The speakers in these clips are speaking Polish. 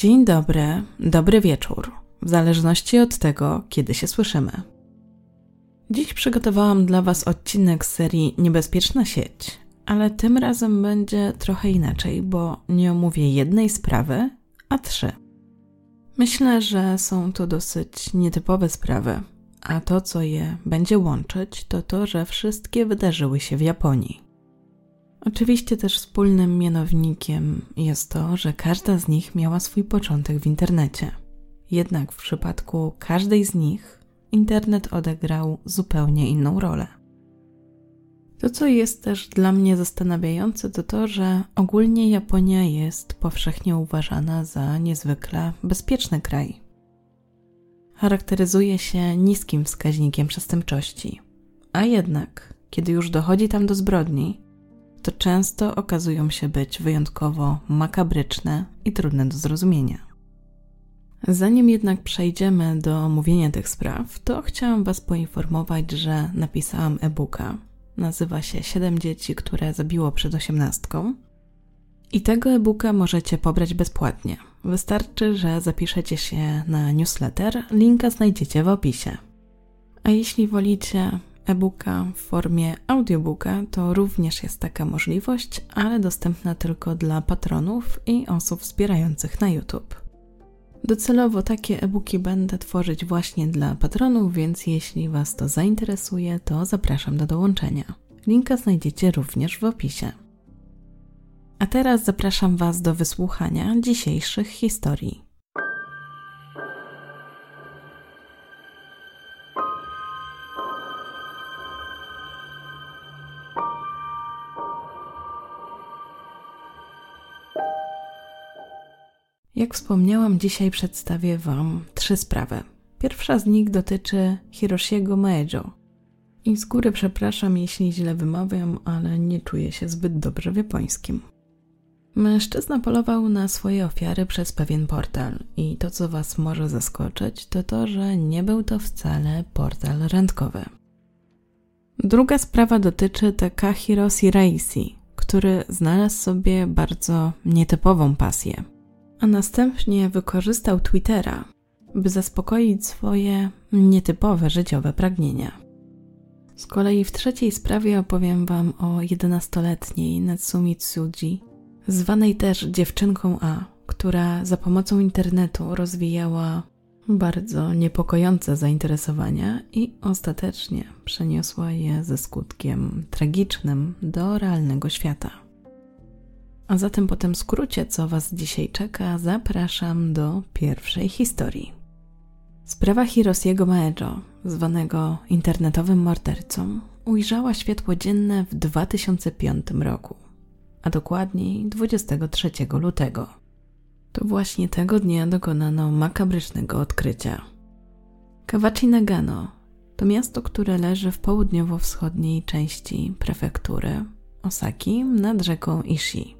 Dzień dobry, dobry wieczór, w zależności od tego, kiedy się słyszymy. Dziś przygotowałam dla Was odcinek z serii Niebezpieczna sieć, ale tym razem będzie trochę inaczej, bo nie omówię jednej sprawy, a trzy. Myślę, że są to dosyć nietypowe sprawy, a to, co je będzie łączyć, to to, że wszystkie wydarzyły się w Japonii. Oczywiście też wspólnym mianownikiem jest to, że każda z nich miała swój początek w internecie. Jednak w przypadku każdej z nich internet odegrał zupełnie inną rolę. To, co jest też dla mnie zastanawiające, to to, że ogólnie Japonia jest powszechnie uważana za niezwykle bezpieczny kraj. Charakteryzuje się niskim wskaźnikiem przestępczości, a jednak, kiedy już dochodzi tam do zbrodni, to często okazują się być wyjątkowo makabryczne i trudne do zrozumienia. Zanim jednak przejdziemy do omówienia tych spraw, to chciałam Was poinformować, że napisałam e-booka. Nazywa się Siedem dzieci, które zabiło przed osiemnastką. I tego e-booka możecie pobrać bezpłatnie. Wystarczy, że zapiszecie się na newsletter, linka znajdziecie w opisie. A jeśli wolicie e-booka w formie audiobooka, to również jest taka możliwość, ale dostępna tylko dla patronów i osób wspierających na YouTube. Docelowo takie e-booki będę tworzyć właśnie dla patronów, więc jeśli Was to zainteresuje, to zapraszam do dołączenia. Linka znajdziecie również w opisie. A teraz zapraszam Was do wysłuchania dzisiejszych historii. Jak wspomniałam, dzisiaj przedstawię Wam trzy sprawy. Pierwsza z nich dotyczy Hiroshiego Maejo. I z góry przepraszam, jeśli źle wymawiam, ale nie czuję się zbyt dobrze w japońskim. Mężczyzna polował na swoje ofiary przez pewien portal i to, co Was może zaskoczyć, to to, że nie był to wcale portal randkowy. Druga sprawa dotyczy Takahiro Shiraishi, który znalazł sobie bardzo nietypową pasję – a następnie wykorzystał Twittera, by zaspokoić swoje nietypowe życiowe pragnienia. Z kolei w trzeciej sprawie opowiem Wam o 11-letniej Natsumi Tsuji, zwanej też dziewczynką A, która za pomocą internetu rozwijała bardzo niepokojące zainteresowania i ostatecznie przeniosła je ze skutkiem tragicznym do realnego świata. A zatem po tym skrócie, co Was dzisiaj czeka, zapraszam do pierwszej historii. Sprawa Hirosiego Maejo, zwanego internetowym mordercą, ujrzała światło dzienne w 2005 roku, a dokładniej 23 lutego. To właśnie tego dnia dokonano makabrycznego odkrycia. Kawachi Nagano to miasto, które leży w południowo-wschodniej części prefektury Osaki nad rzeką Ishii.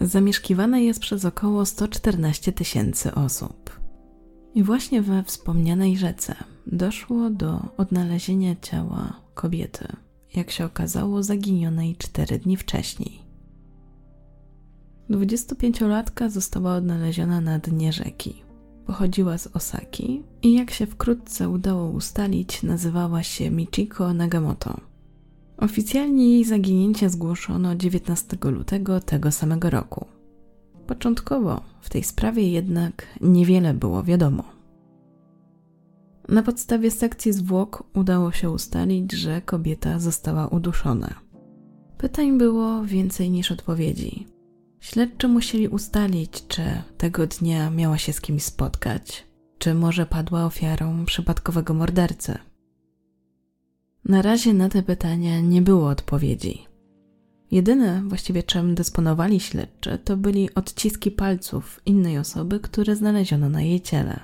Zamieszkiwane jest przez około 114 tysięcy osób. I właśnie we wspomnianej rzece doszło do odnalezienia ciała kobiety, jak się okazało, zaginionej cztery dni wcześniej. 25-latka została odnaleziona na dnie rzeki. Pochodziła z Osaki i jak się wkrótce udało ustalić, nazywała się Michiko Nagamoto. Oficjalnie jej zaginięcie zgłoszono 19 lutego tego samego roku. Początkowo w tej sprawie jednak niewiele było wiadomo. Na podstawie sekcji zwłok udało się ustalić, że kobieta została uduszona. Pytań było więcej niż odpowiedzi. Śledczy musieli ustalić, czy tego dnia miała się z kimś spotkać, czy może padła ofiarą przypadkowego mordercy. Na razie na te pytania nie było odpowiedzi. Jedyne właściwie czym dysponowali śledczy to byli odciski palców innej osoby, które znaleziono na jej ciele.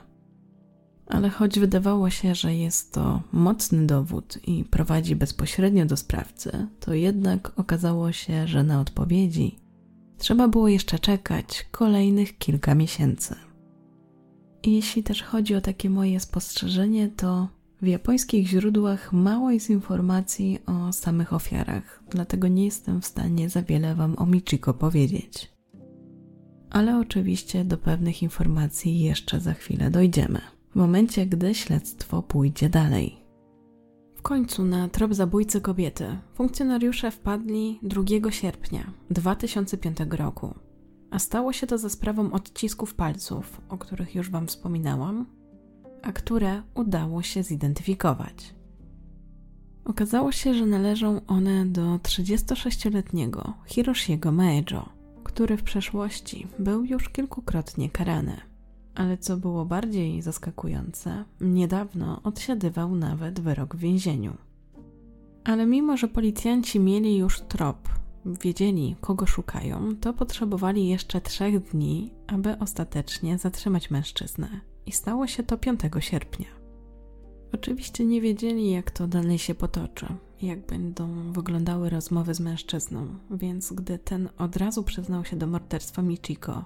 Ale choć wydawało się, że jest to mocny dowód i prowadzi bezpośrednio do sprawcy, to jednak okazało się, że na odpowiedzi trzeba było jeszcze czekać kolejnych kilka miesięcy. Jeśli też chodzi o takie moje spostrzeżenie, to w japońskich źródłach mało jest informacji o samych ofiarach, dlatego nie jestem w stanie za wiele Wam o Michiko powiedzieć. ale oczywiście do pewnych informacji jeszcze za chwilę dojdziemy, w momencie gdy śledztwo pójdzie dalej. W końcu na trop zabójcy kobiety funkcjonariusze wpadli 2 sierpnia 2005 roku, a stało się to za sprawą odcisków palców, o których już Wam wspominałam, a które udało się zidentyfikować. Okazało się, że należą one do 36-letniego Hiroshiego Maejo, który w przeszłości był już kilkukrotnie karany. Ale co było bardziej zaskakujące, niedawno odsiadywał nawet wyrok w więzieniu. Ale mimo, że policjanci mieli już trop, wiedzieli kogo szukają, to potrzebowali jeszcze trzech dni, aby ostatecznie zatrzymać mężczyznę. I stało się to 5 sierpnia. Oczywiście nie wiedzieli, jak to dalej się potoczy, jak będą wyglądały rozmowy z mężczyzną, więc gdy ten od razu przyznał się do morderstwa Michiko,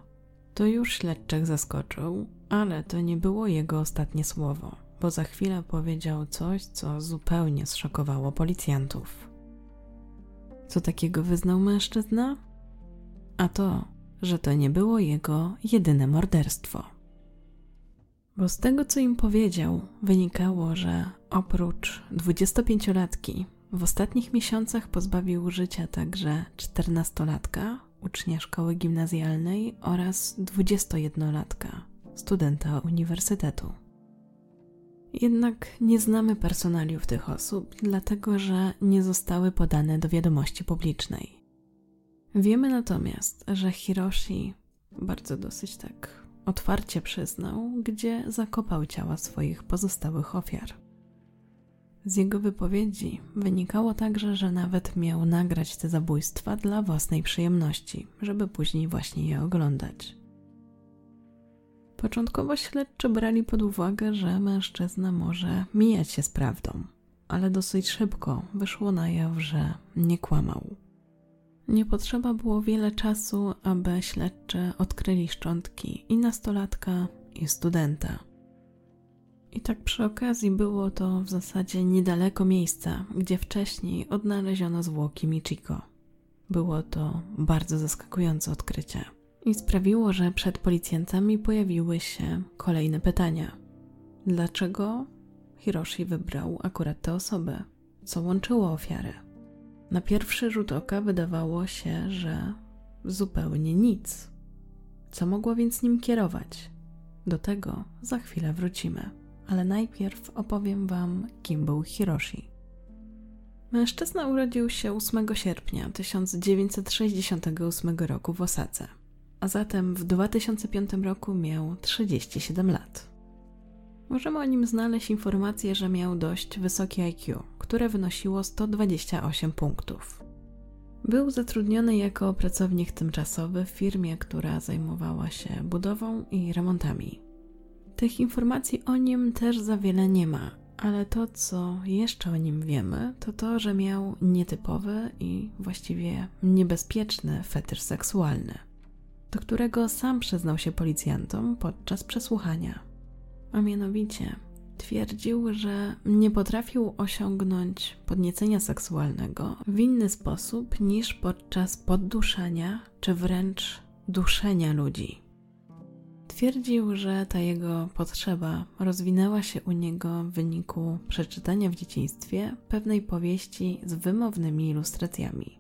to już śledczych zaskoczył, ale to nie było jego ostatnie słowo, bo za chwilę powiedział coś, co zupełnie zszokowało policjantów. Co takiego wyznał mężczyzna? A to, że to nie było jego jedyne morderstwo. Bo z tego, co im powiedział, wynikało, że oprócz 25-latki w ostatnich miesiącach pozbawił życia także 14-latka, ucznia szkoły gimnazjalnej oraz 21-latka, studenta uniwersytetu. Jednak nie znamy personaliów tych osób, dlatego że nie zostały podane do wiadomości publicznej. Wiemy natomiast, że Hiroshi bardzo dosyć tak otwarcie przyznał, gdzie zakopał ciała swoich pozostałych ofiar. Z jego wypowiedzi wynikało także, że nawet miał nagrać te zabójstwa dla własnej przyjemności, żeby później właśnie je oglądać. Początkowo śledczy brali pod uwagę, że mężczyzna może mijać się z prawdą, ale dosyć szybko wyszło na jaw, że nie kłamał. Nie potrzeba było wiele czasu, aby śledczy odkryli szczątki i nastolatka, i studenta. I tak przy okazji było to w zasadzie niedaleko miejsca, gdzie wcześniej odnaleziono zwłoki Michiko. Było to bardzo zaskakujące odkrycie i sprawiło, że przed policjantami pojawiły się kolejne pytania. Dlaczego Hiroshi wybrał akurat tę osobę? Co łączyło ofiary? Na pierwszy rzut oka wydawało się, że zupełnie nic. Co mogło więc nim kierować? Do tego za chwilę wrócimy, ale najpierw opowiem Wam, kim był Hiroshi. Mężczyzna urodził się 8 sierpnia 1968 roku w Osace, a zatem w 2005 roku miał 37 lat. Możemy o nim znaleźć informację, że miał dość wysokie IQ, które wynosiło 128 punktów. Był zatrudniony jako pracownik tymczasowy w firmie, która zajmowała się budową i remontami. Tych informacji o nim też za wiele nie ma, ale to, co jeszcze o nim wiemy, to to, że miał nietypowy i właściwie niebezpieczny fetysz seksualny, do którego sam przyznał się policjantom podczas przesłuchania a mianowicie twierdził, że nie potrafił osiągnąć podniecenia seksualnego w inny sposób niż podczas podduszania czy wręcz duszenia ludzi. Twierdził, że ta jego potrzeba rozwinęła się u niego w wyniku przeczytania w dzieciństwie pewnej powieści z wymownymi ilustracjami.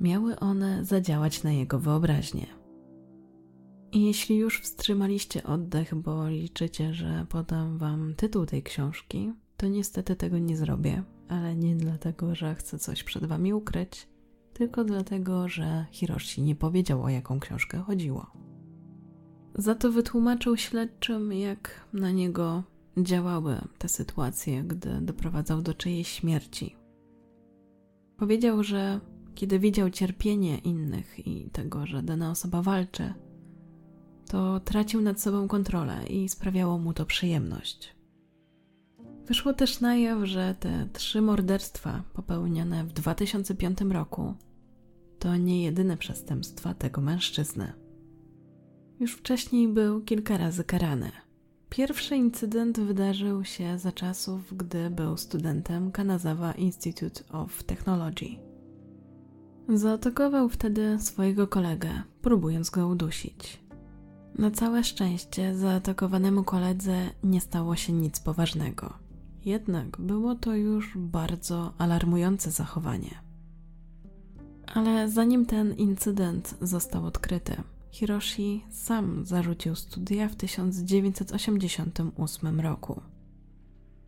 Miały one zadziałać na jego wyobraźnię. Jeśli już wstrzymaliście oddech, bo liczycie, że podam Wam tytuł tej książki, to niestety tego nie zrobię, ale nie dlatego, że chcę coś przed Wami ukryć, tylko dlatego, że Hiroshi nie powiedział, o jaką książkę chodziło. Za to wytłumaczył śledczym, jak na niego działały te sytuacje, gdy doprowadzał do czyjejś śmierci. Powiedział, że kiedy widział cierpienie innych i tego, że dana osoba walczy, to tracił nad sobą kontrolę i sprawiało mu to przyjemność. Wyszło też na jaw, że te trzy morderstwa popełnione w 2005 roku to nie jedyne przestępstwa tego mężczyzny. Już wcześniej był kilka razy karany. Pierwszy incydent wydarzył się za czasów, gdy był studentem Kanazawa Institute of Technology. Zaatakował wtedy swojego kolegę, próbując go udusić Na całe szczęście zaatakowanemu koledze nie stało się nic poważnego. Jednak było to już bardzo alarmujące zachowanie. Ale zanim ten incydent został odkryty, Hiroshi sam zarzucił studia w 1988 roku.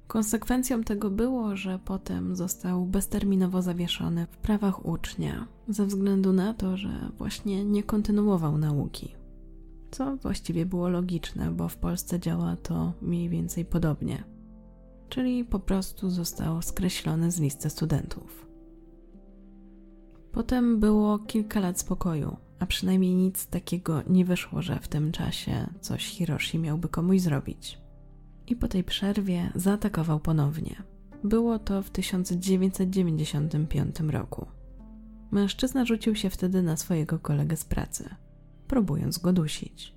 Konsekwencją tego było, że potem został bezterminowo zawieszony w prawach ucznia ze względu na to, że właśnie nie kontynuował nauki. Co właściwie było logiczne, bo w Polsce działa to mniej więcej podobnie. Czyli po prostu został skreślony z listy studentów. Potem było kilka lat spokoju, a przynajmniej nic takiego nie wyszło, że w tym czasie coś Hiroshi miałby komuś zrobić. I po tej przerwie zaatakował ponownie. Było to w 1995 roku. Mężczyzna rzucił się wtedy na swojego kolegę z pracy, próbując go dusić.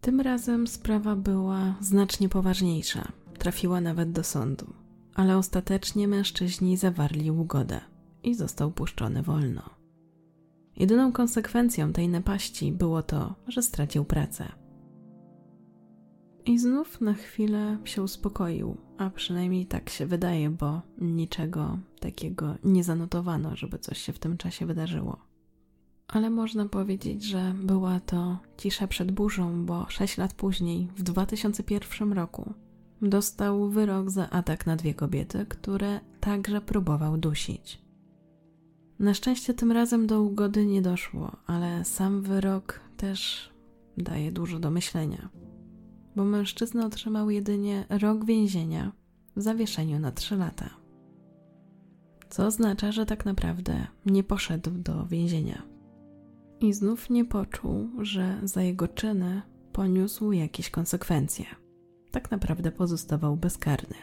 Tym razem sprawa była znacznie poważniejsza, trafiła nawet do sądu, ale ostatecznie mężczyźni zawarli ugodę i został puszczony wolno. Jedyną konsekwencją tej napaści było to, że stracił pracę. I znów na chwilę się uspokoił, a przynajmniej tak się wydaje, bo niczego takiego nie zanotowano, żeby coś się w tym czasie wydarzyło. Ale można powiedzieć, że była to cisza przed burzą, bo sześć lat później, w 2001 roku, dostał wyrok za atak na dwie kobiety, które także próbował dusić. Na szczęście tym razem do ugody nie doszło, ale sam wyrok też daje dużo do myślenia, bo mężczyzna otrzymał jedynie rok więzienia w zawieszeniu na trzy lata. Co oznacza, że tak naprawdę nie poszedł do więzienia. I znów nie poczuł, że za jego czyny poniósł jakieś konsekwencje. Tak naprawdę pozostawał bezkarny.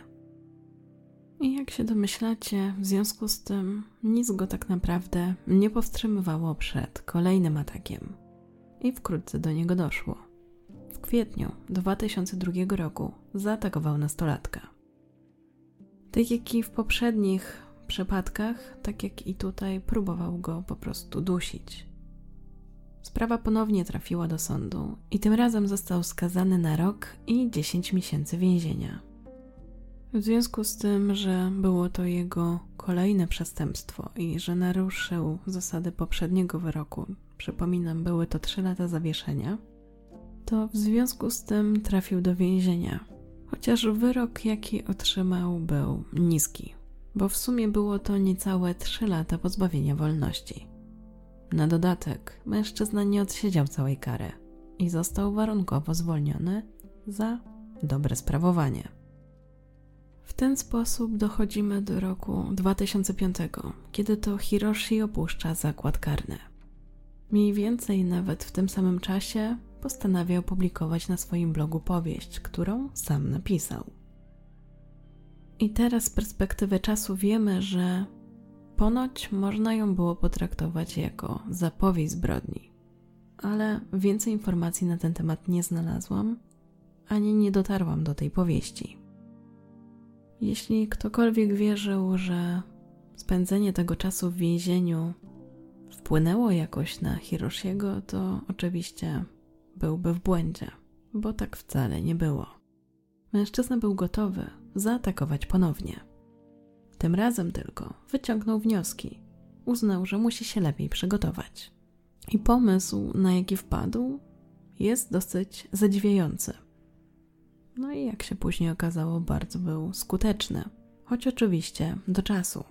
I jak się domyślacie, w związku z tym nic go tak naprawdę nie powstrzymywało przed kolejnym atakiem. I wkrótce do niego doszło. W kwietniu 2002 roku zaatakował nastolatka. Tak jak i w poprzednich przypadkach, tak jak i tutaj, próbował go po prostu dusić. Sprawa ponownie trafiła do sądu i tym razem został skazany na rok i 10 miesięcy więzienia. W związku z tym, że było to jego kolejne przestępstwo i że naruszył zasady poprzedniego wyroku, przypominam, były to trzy lata zawieszenia, to w związku z tym trafił do więzienia. Chociaż wyrok, jaki otrzymał, był niski, bo w sumie było to niecałe trzy lata pozbawienia wolności. Na dodatek, mężczyzna nie odsiedział całej kary i został warunkowo zwolniony za dobre sprawowanie. W ten sposób dochodzimy do roku 2005, kiedy to Hiroshi opuszcza zakład karny. Mniej więcej nawet w tym samym czasie postanawia opublikować na swoim blogu powieść, którą sam napisał. I teraz z perspektywy czasu wiemy, że ponoć można ją było potraktować jako zapowiedź zbrodni. Ale więcej informacji na ten temat nie znalazłam, ani nie dotarłam do tej powieści. Jeśli ktokolwiek wierzył, że spędzenie tego czasu w więzieniu wpłynęło jakoś na Hiroshiego, to oczywiście byłby w błędzie, bo tak wcale nie było. Mężczyzna był gotowy zaatakować ponownie. Tym razem tylko wyciągnął wnioski. Uznał, że musi się lepiej przygotować. I pomysł, na jaki wpadł, jest dosyć zadziwiający. No i jak się później okazało, bardzo był skuteczny, choć oczywiście do czasu.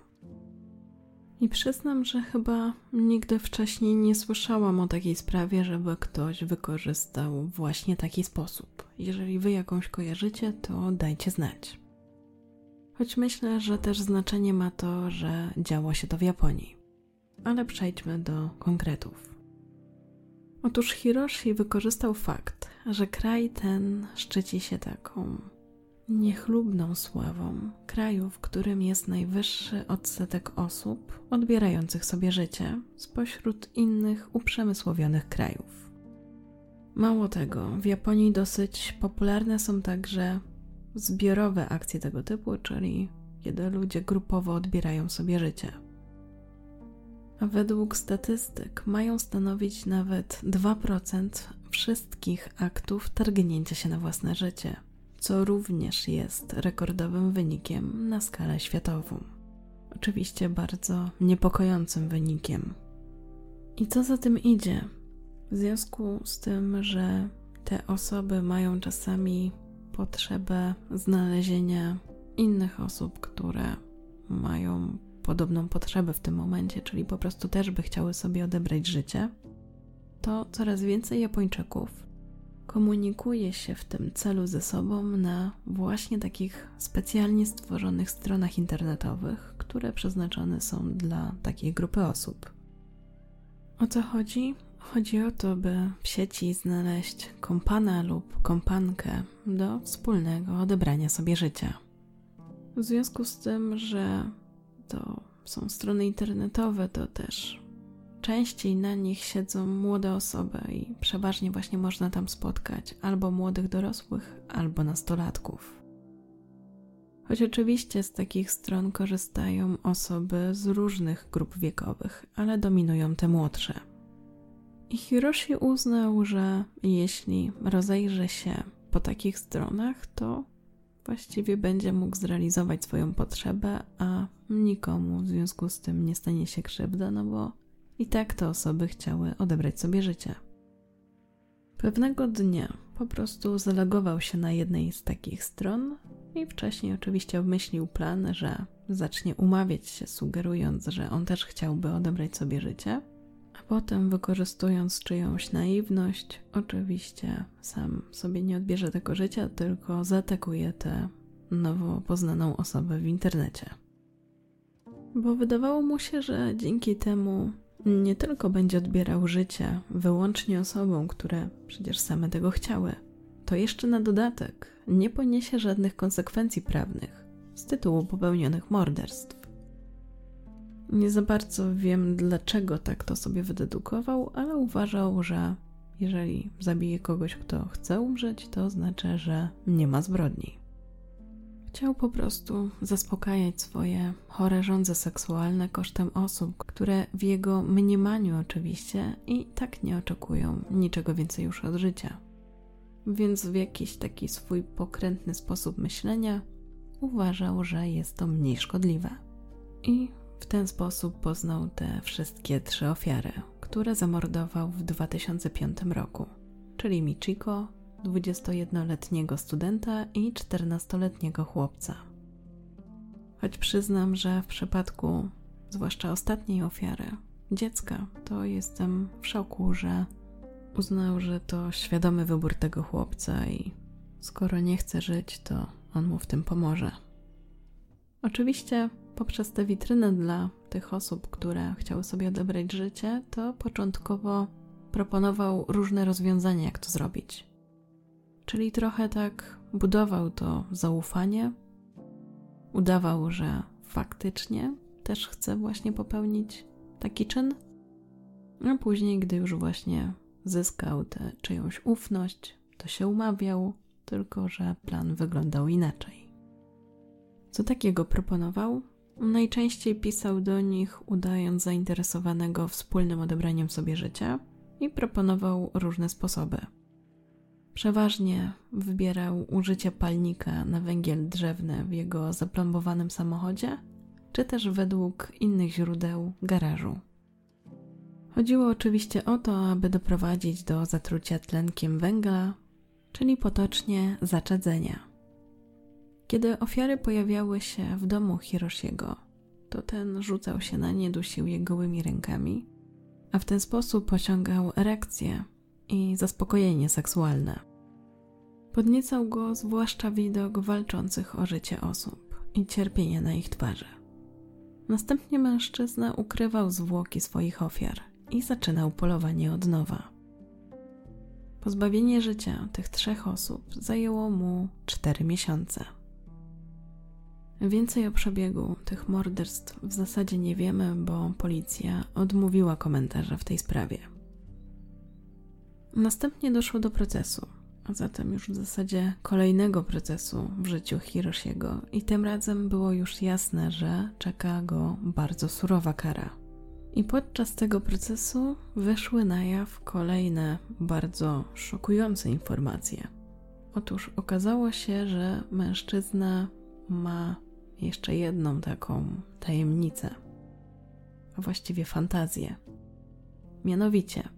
I przyznam, że chyba nigdy wcześniej nie słyszałam o takiej sprawie, żeby ktoś wykorzystał właśnie taki sposób. Jeżeli wy jakąś kojarzycie, to dajcie znać. Choć myślę, że też znaczenie ma to, że działo się to w Japonii. Ale przejdźmy do konkretów. Otóż Hiroshi wykorzystał fakt, że kraj ten szczyci się taką niechlubną sławą kraju, w którym jest najwyższy odsetek osób odbierających sobie życie spośród innych uprzemysłowionych krajów. Mało tego, w Japonii dosyć popularne są także zbiorowe akcje tego typu, czyli kiedy ludzie grupowo odbierają sobie życie. a według statystyk mają stanowić nawet 2% wszystkich aktów targnięcia się na własne życie, co również jest rekordowym wynikiem na skalę światową. Oczywiście bardzo niepokojącym wynikiem. I co za tym idzie? W związku z tym, że te osoby mają czasami potrzebę znalezienia innych osób, które mają podobną potrzebę w tym momencie, czyli po prostu też by chciały sobie odebrać życie, to coraz więcej Japończyków komunikuje się w tym celu ze sobą na właśnie takich specjalnie stworzonych stronach internetowych, które przeznaczone są dla takiej grupy osób. O co chodzi? Chodzi o to, by w sieci znaleźć kompana lub kompankę do wspólnego odebrania sobie życia. W związku z tym, że to są strony internetowe, to też częściej na nich siedzą młode osoby i przeważnie właśnie można tam spotkać albo młodych dorosłych, albo nastolatków. Choć oczywiście z takich stron korzystają osoby z różnych grup wiekowych, ale dominują te młodsze. Hiroshi uznał, że jeśli rozejrzy się po takich stronach, to właściwie będzie mógł zrealizować swoją potrzebę, a nikomu w związku z tym nie stanie się krzywda, no bo i tak te osoby chciały odebrać sobie życie. Pewnego dnia po prostu zalogował się na jednej z takich stron i wcześniej oczywiście obmyślił plan, że zacznie umawiać się, sugerując, że on też chciałby odebrać sobie życie a potem wykorzystując czyjąś naiwność, oczywiście sam sobie nie odbierze tego życia, tylko zaatakuje tę nowo poznaną osobę w internecie. Bo wydawało mu się, że dzięki temu nie tylko będzie odbierał życie wyłącznie osobom, które przecież same tego chciały, to jeszcze na dodatek nie poniesie żadnych konsekwencji prawnych z tytułu popełnionych morderstw. Nie za bardzo wiem, dlaczego tak to sobie wydedukował, ale uważał, że jeżeli zabije kogoś, kto chce umrzeć, to znaczy, że nie ma zbrodni. Chciał po prostu zaspokajać swoje chore żądze seksualne kosztem osób, które w jego mniemaniu oczywiście i tak nie oczekują niczego więcej już od życia. Więc w jakiś taki swój pokrętny sposób myślenia uważał, że jest to mniej szkodliwe. I w ten sposób poznał te wszystkie trzy ofiary, które zamordował w 2005 roku, czyli Michiko, 21-letniego studenta i 14-letniego chłopca. Choć przyznam, że w przypadku zwłaszcza ostatniej ofiary, dziecka, to jestem w szoku, że uznał, że to świadomy wybór tego chłopca i skoro nie chce żyć, to on mu w tym pomoże. Oczywiście poprzez tę witrynę dla tych osób, które chciały sobie odebrać życie, to początkowo proponował różne rozwiązania, jak to zrobić. Czyli trochę tak budował to zaufanie, udawał, że faktycznie też chce właśnie popełnić taki czyn, a później, gdy już właśnie zyskał tę czyjąś ufność, to się umawiał, tylko że plan wyglądał inaczej. Co takiego proponował? Najczęściej pisał do nich, udając zainteresowanego wspólnym odebraniem sobie życia i proponował różne sposoby. Przeważnie wybierał użycie palnika na węgiel drzewny w jego zaplombowanym samochodzie, czy też według innych źródeł garażu. Chodziło oczywiście o to, aby doprowadzić do zatrucia tlenkiem węgla, czyli potocznie zaczadzenia. Kiedy ofiary pojawiały się w domu Hiroshiego, to ten rzucał się na nie, dusił je gołymi rękami, a w ten sposób osiągał erekcję i zaspokojenie seksualne. Podniecał go zwłaszcza widok walczących o życie osób i cierpienie na ich twarzy. Następnie mężczyzna ukrywał zwłoki swoich ofiar i zaczynał polowanie od nowa. Pozbawienie życia tych trzech osób zajęło mu cztery miesiące. Więcej o przebiegu tych morderstw w zasadzie nie wiemy, bo policja odmówiła komentarza w tej sprawie. Następnie doszło do procesu, a zatem już w zasadzie kolejnego procesu w życiu Hiroshiego, i tym razem było już jasne, że czeka go bardzo surowa kara. I podczas tego procesu wyszły na jaw kolejne bardzo szokujące informacje. Otóż okazało się, że mężczyzna ma jeszcze jedną taką tajemnicę, a właściwie fantazję. Mianowicie,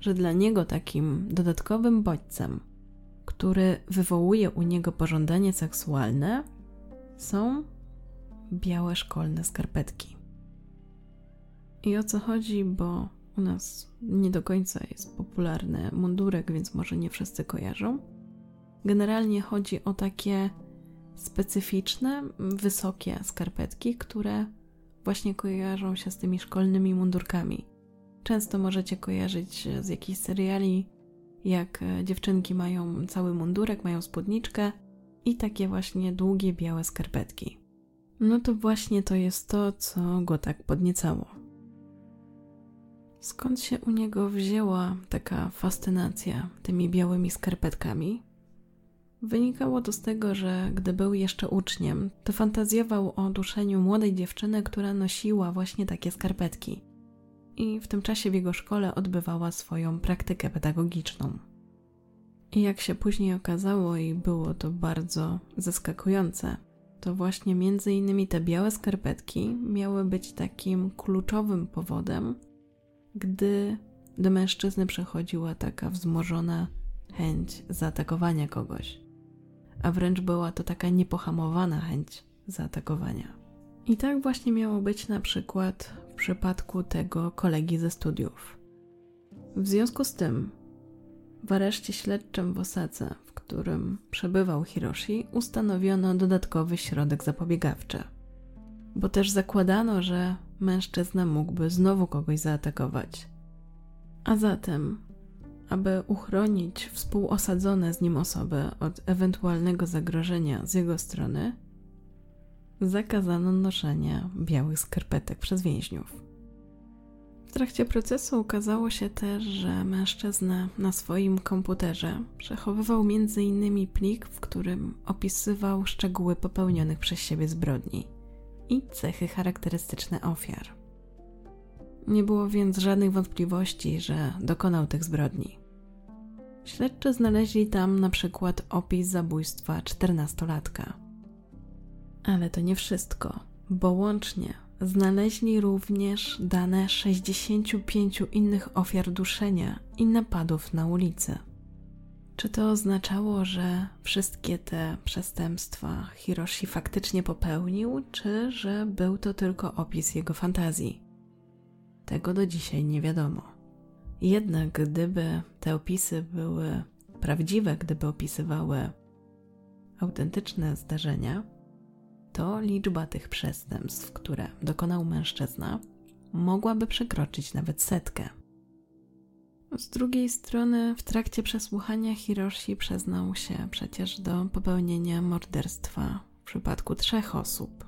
że dla niego takim dodatkowym bodźcem, który wywołuje u niego pożądanie seksualne, są białe szkolne skarpetki. I o co chodzi, bo u nas nie do końca jest popularny mundurek, więc może nie wszyscy kojarzą. Generalnie chodzi o takie specyficzne, wysokie skarpetki, które właśnie kojarzą się z tymi szkolnymi mundurkami. Często możecie kojarzyć z jakichś seriali, jak dziewczynki mają cały mundurek, mają spódniczkę i takie właśnie długie białe skarpetki. No to właśnie to jest to, co go tak podniecało. Skąd się u niego wzięła taka fascynacja tymi białymi skarpetkami? Wynikało to z tego, że gdy był jeszcze uczniem, to fantazjował o duszeniu młodej dziewczyny, która nosiła właśnie takie skarpetki. I w tym czasie w jego szkole odbywała swoją praktykę pedagogiczną. I jak się później okazało, i było to bardzo zaskakujące, to właśnie między innymi te białe skarpetki miały być takim kluczowym powodem, gdy do mężczyzny przechodziła taka wzmożona chęć zaatakowania kogoś, a wręcz była to taka niepohamowana chęć zaatakowania. I tak właśnie miało być na przykład w przypadku tego kolegi ze studiów. W związku z tym, w areszcie śledczym w Osace, w którym przebywał Hiroshi, ustanowiono dodatkowy środek zapobiegawczy. Bo też zakładano, że mężczyzna mógłby znowu kogoś zaatakować. A zatem, aby uchronić współosadzone z nim osoby od ewentualnego zagrożenia z jego strony, zakazano noszenia białych skarpetek przez więźniów. W trakcie procesu okazało się też, że mężczyzna na swoim komputerze przechowywał m.in. plik, w którym opisywał szczegóły popełnionych przez siebie zbrodni i cechy charakterystyczne ofiar. Nie było więc żadnych wątpliwości, że dokonał tych zbrodni. Śledczy znaleźli tam na przykład opis zabójstwa czternastolatka. Ale to nie wszystko, bo łącznie znaleźli również dane 65 innych ofiar duszenia i napadów na ulicy. Czy to oznaczało, że wszystkie te przestępstwa Hiroshi faktycznie popełnił, czy że był to tylko opis jego fantazji? Tego do dzisiaj nie wiadomo. Jednak gdyby te opisy były prawdziwe, gdyby opisywały autentyczne zdarzenia, to liczba tych przestępstw, które dokonał mężczyzna, mogłaby przekroczyć nawet setkę. Z drugiej strony, w trakcie przesłuchania Hiroshi przyznał się przecież do popełnienia morderstwa w przypadku trzech osób,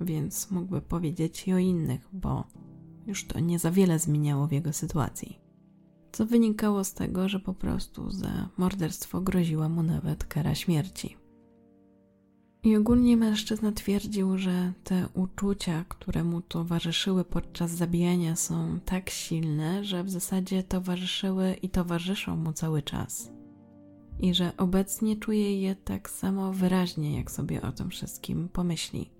więc mógłby powiedzieć i o innych, bo już to nie za wiele zmieniało w jego sytuacji. Co wynikało z tego, że po prostu za morderstwo groziła mu nawet kara śmierci. I ogólnie mężczyzna twierdził, że te uczucia, które mu towarzyszyły podczas zabijania, są tak silne, że w zasadzie towarzyszyły i towarzyszą mu cały czas. I że obecnie czuje je tak samo wyraźnie, jak sobie o tym wszystkim pomyśli.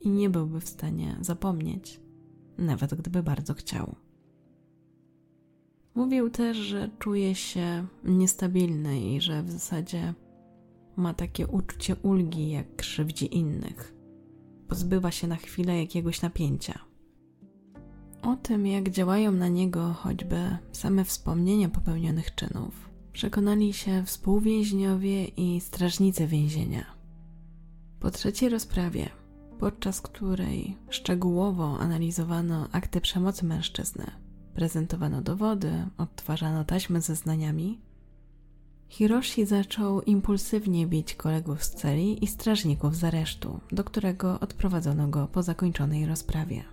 I nie byłby w stanie zapomnieć, nawet gdyby bardzo chciał. Mówił też, że czuje się niestabilny i że w zasadzie ma takie uczucie ulgi, jak krzywdzi innych. Pozbywa się na chwilę jakiegoś napięcia. O tym, jak działają na niego choćby same wspomnienia popełnionych czynów, przekonali się współwięźniowie i strażnicy więzienia. Po trzeciej rozprawie, podczas której szczegółowo analizowano akty przemocy mężczyzny, prezentowano dowody, odtwarzano taśmy ze znaniami, Hiroshi zaczął impulsywnie bić kolegów z celi i strażników z aresztu, do którego odprowadzono go po zakończonej rozprawie.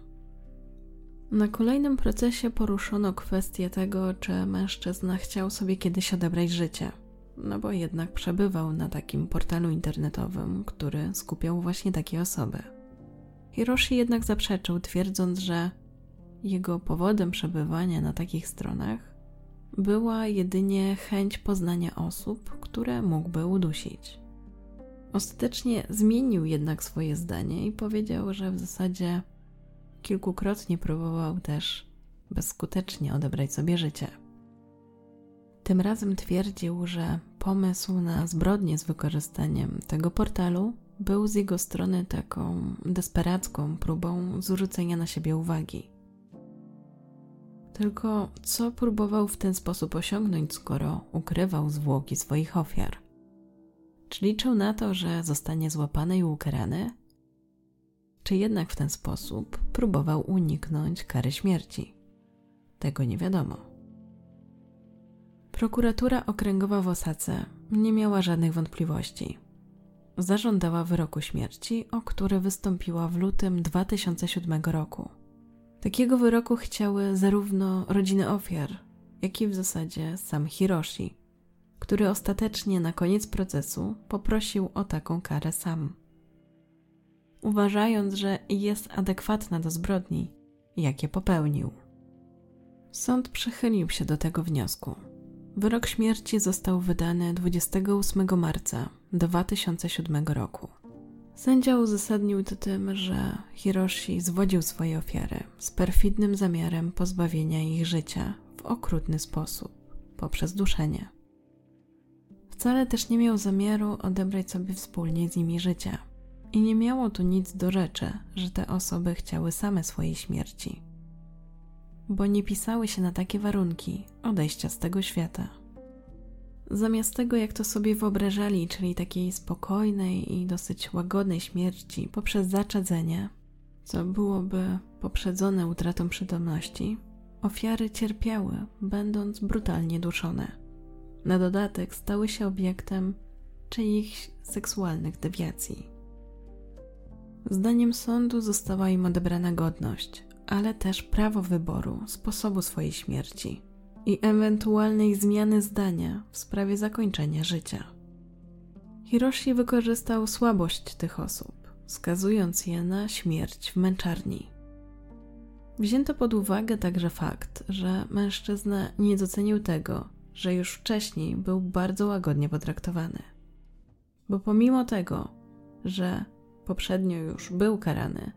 Na kolejnym procesie poruszono kwestię tego, czy mężczyzna chciał sobie kiedyś odebrać życie, no bo jednak przebywał na takim portalu internetowym, który skupiał właśnie takie osoby. Hiroshi jednak zaprzeczył, twierdząc, że jego powodem przebywania na takich stronach była jedynie chęć poznania osób, które mógłby udusić. Ostatecznie zmienił jednak swoje zdanie i powiedział, że w zasadzie kilkukrotnie próbował też bezskutecznie odebrać sobie życie. Tym razem twierdził, że pomysł na zbrodnię z wykorzystaniem tego portalu był z jego strony taką desperacką próbą zwrócenia na siebie uwagi. Tylko co próbował w ten sposób osiągnąć, skoro ukrywał zwłoki swoich ofiar? Czy liczył na to, że zostanie złapany i ukarany? Czy jednak w ten sposób próbował uniknąć kary śmierci? Tego nie wiadomo. Prokuratura okręgowa w Osace nie miała żadnych wątpliwości. Zażądała wyroku śmierci, o który wystąpiła w lutym 2007 roku. Takiego wyroku chciały zarówno rodziny ofiar, jak i w zasadzie sam Hiroshi, który ostatecznie na koniec procesu poprosił o taką karę sam. Uważając, że jest adekwatna do zbrodni, jakie popełnił. Sąd przychylił się do tego wniosku. Wyrok śmierci został wydany 28 marca 2007 roku. Sędzia uzasadnił to tym, że Hiroshi zwodził swoje ofiary z perfidnym zamiarem pozbawienia ich życia w okrutny sposób, poprzez duszenie. Wcale też nie miał zamiaru odebrać sobie wspólnie z nimi życia. I nie miało tu nic do rzeczy, że te osoby chciały same swojej śmierci, bo nie pisały się na takie warunki odejścia z tego świata. Zamiast tego, jak to sobie wyobrażali, czyli takiej spokojnej i dosyć łagodnej śmierci poprzez zaczadzenie, co byłoby poprzedzone utratą przytomności, ofiary cierpiały, będąc brutalnie duszone. Na dodatek stały się obiektem czyichś seksualnych dewiacji. Zdaniem sądu została im odebrana godność, ale też prawo wyboru sposobu swojej śmierci i ewentualnej zmiany zdania w sprawie zakończenia życia. Hiroshi wykorzystał słabość tych osób, skazując je na śmierć w męczarni. Wzięto pod uwagę także fakt, że mężczyzna nie docenił tego, że już wcześniej był bardzo łagodnie potraktowany. Bo pomimo tego, że poprzednio już był karany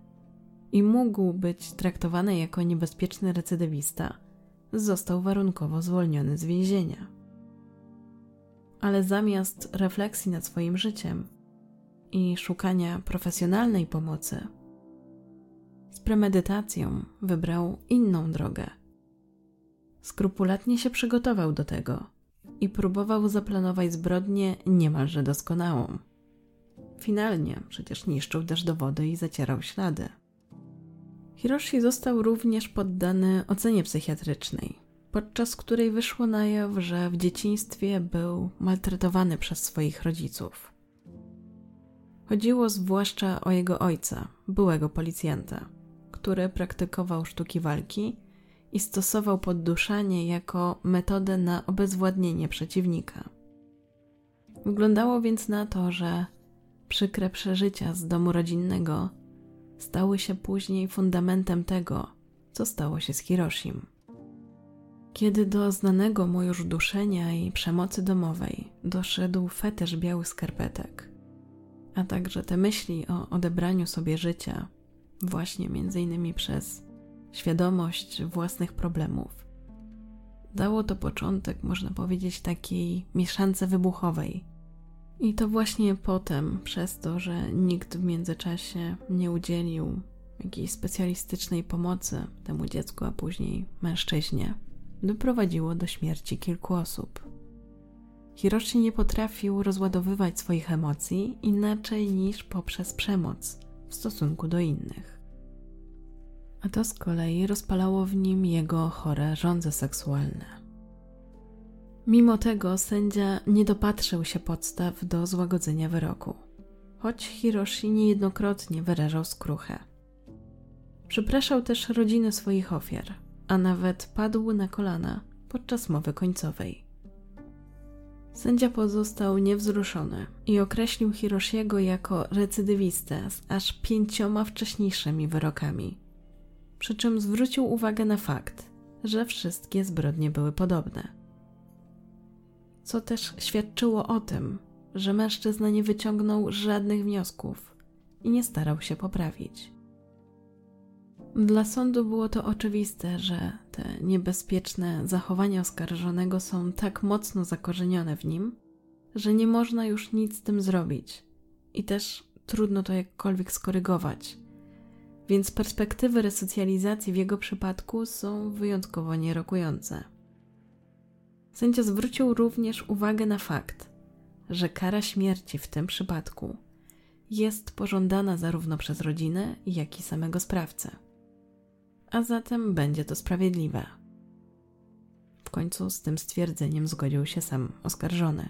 i mógł być traktowany jako niebezpieczny recydywista, został warunkowo zwolniony z więzienia. Ale zamiast refleksji nad swoim życiem i szukania profesjonalnej pomocy, z premedytacją wybrał inną drogę. Skrupulatnie się przygotował do tego i próbował zaplanować zbrodnię niemalże doskonałą. Finalnie przecież niszczył też dowody i zacierał ślady. Hiroshi został również poddany ocenie psychiatrycznej, podczas której wyszło na jaw, że w dzieciństwie był maltretowany przez swoich rodziców. Chodziło zwłaszcza o jego ojca, byłego policjanta, który praktykował sztuki walki i stosował podduszanie jako metodę na obezwładnienie przeciwnika. Wyglądało więc na to, że przykre przeżycia z domu rodzinnego stały się później fundamentem tego, co stało się z Hiroshim. Kiedy do znanego mu już duszenia i przemocy domowej doszedł fetysz białych skarpetek, a także te myśli o odebraniu sobie życia, właśnie między innymi przez świadomość własnych problemów, dało to początek, można powiedzieć, takiej mieszance wybuchowej, i to właśnie potem, przez to, że nikt w międzyczasie nie udzielił jakiejś specjalistycznej pomocy temu dziecku, a później mężczyźnie, doprowadziło do śmierci kilku osób. Hiroshi nie potrafił rozładowywać swoich emocji inaczej niż poprzez przemoc w stosunku do innych. A to z kolei rozpalało w nim jego chore żądze seksualne. Mimo tego sędzia nie dopatrzył się podstaw do złagodzenia wyroku, choć Hiroshi niejednokrotnie wyrażał skruchę. Przepraszał też rodziny swoich ofiar, a nawet padł na kolana podczas mowy końcowej. Sędzia pozostał niewzruszony i określił Hiroshiego jako recydywistę z aż pięcioma wcześniejszymi wyrokami. przy czym zwrócił uwagę na fakt, że wszystkie zbrodnie były podobne. Co też świadczyło o tym, że mężczyzna nie wyciągnął żadnych wniosków i nie starał się poprawić. Dla sądu było to oczywiste, że te niebezpieczne zachowania oskarżonego są tak mocno zakorzenione w nim, że nie można już nic z tym zrobić i też trudno to jakkolwiek skorygować. Więc perspektywy resocjalizacji w jego przypadku są wyjątkowo nierokujące. Sędzia zwrócił również uwagę na fakt, że kara śmierci w tym przypadku jest pożądana zarówno przez rodzinę, jak i samego sprawcę. A zatem będzie to sprawiedliwe. W końcu z tym stwierdzeniem zgodził się sam oskarżony,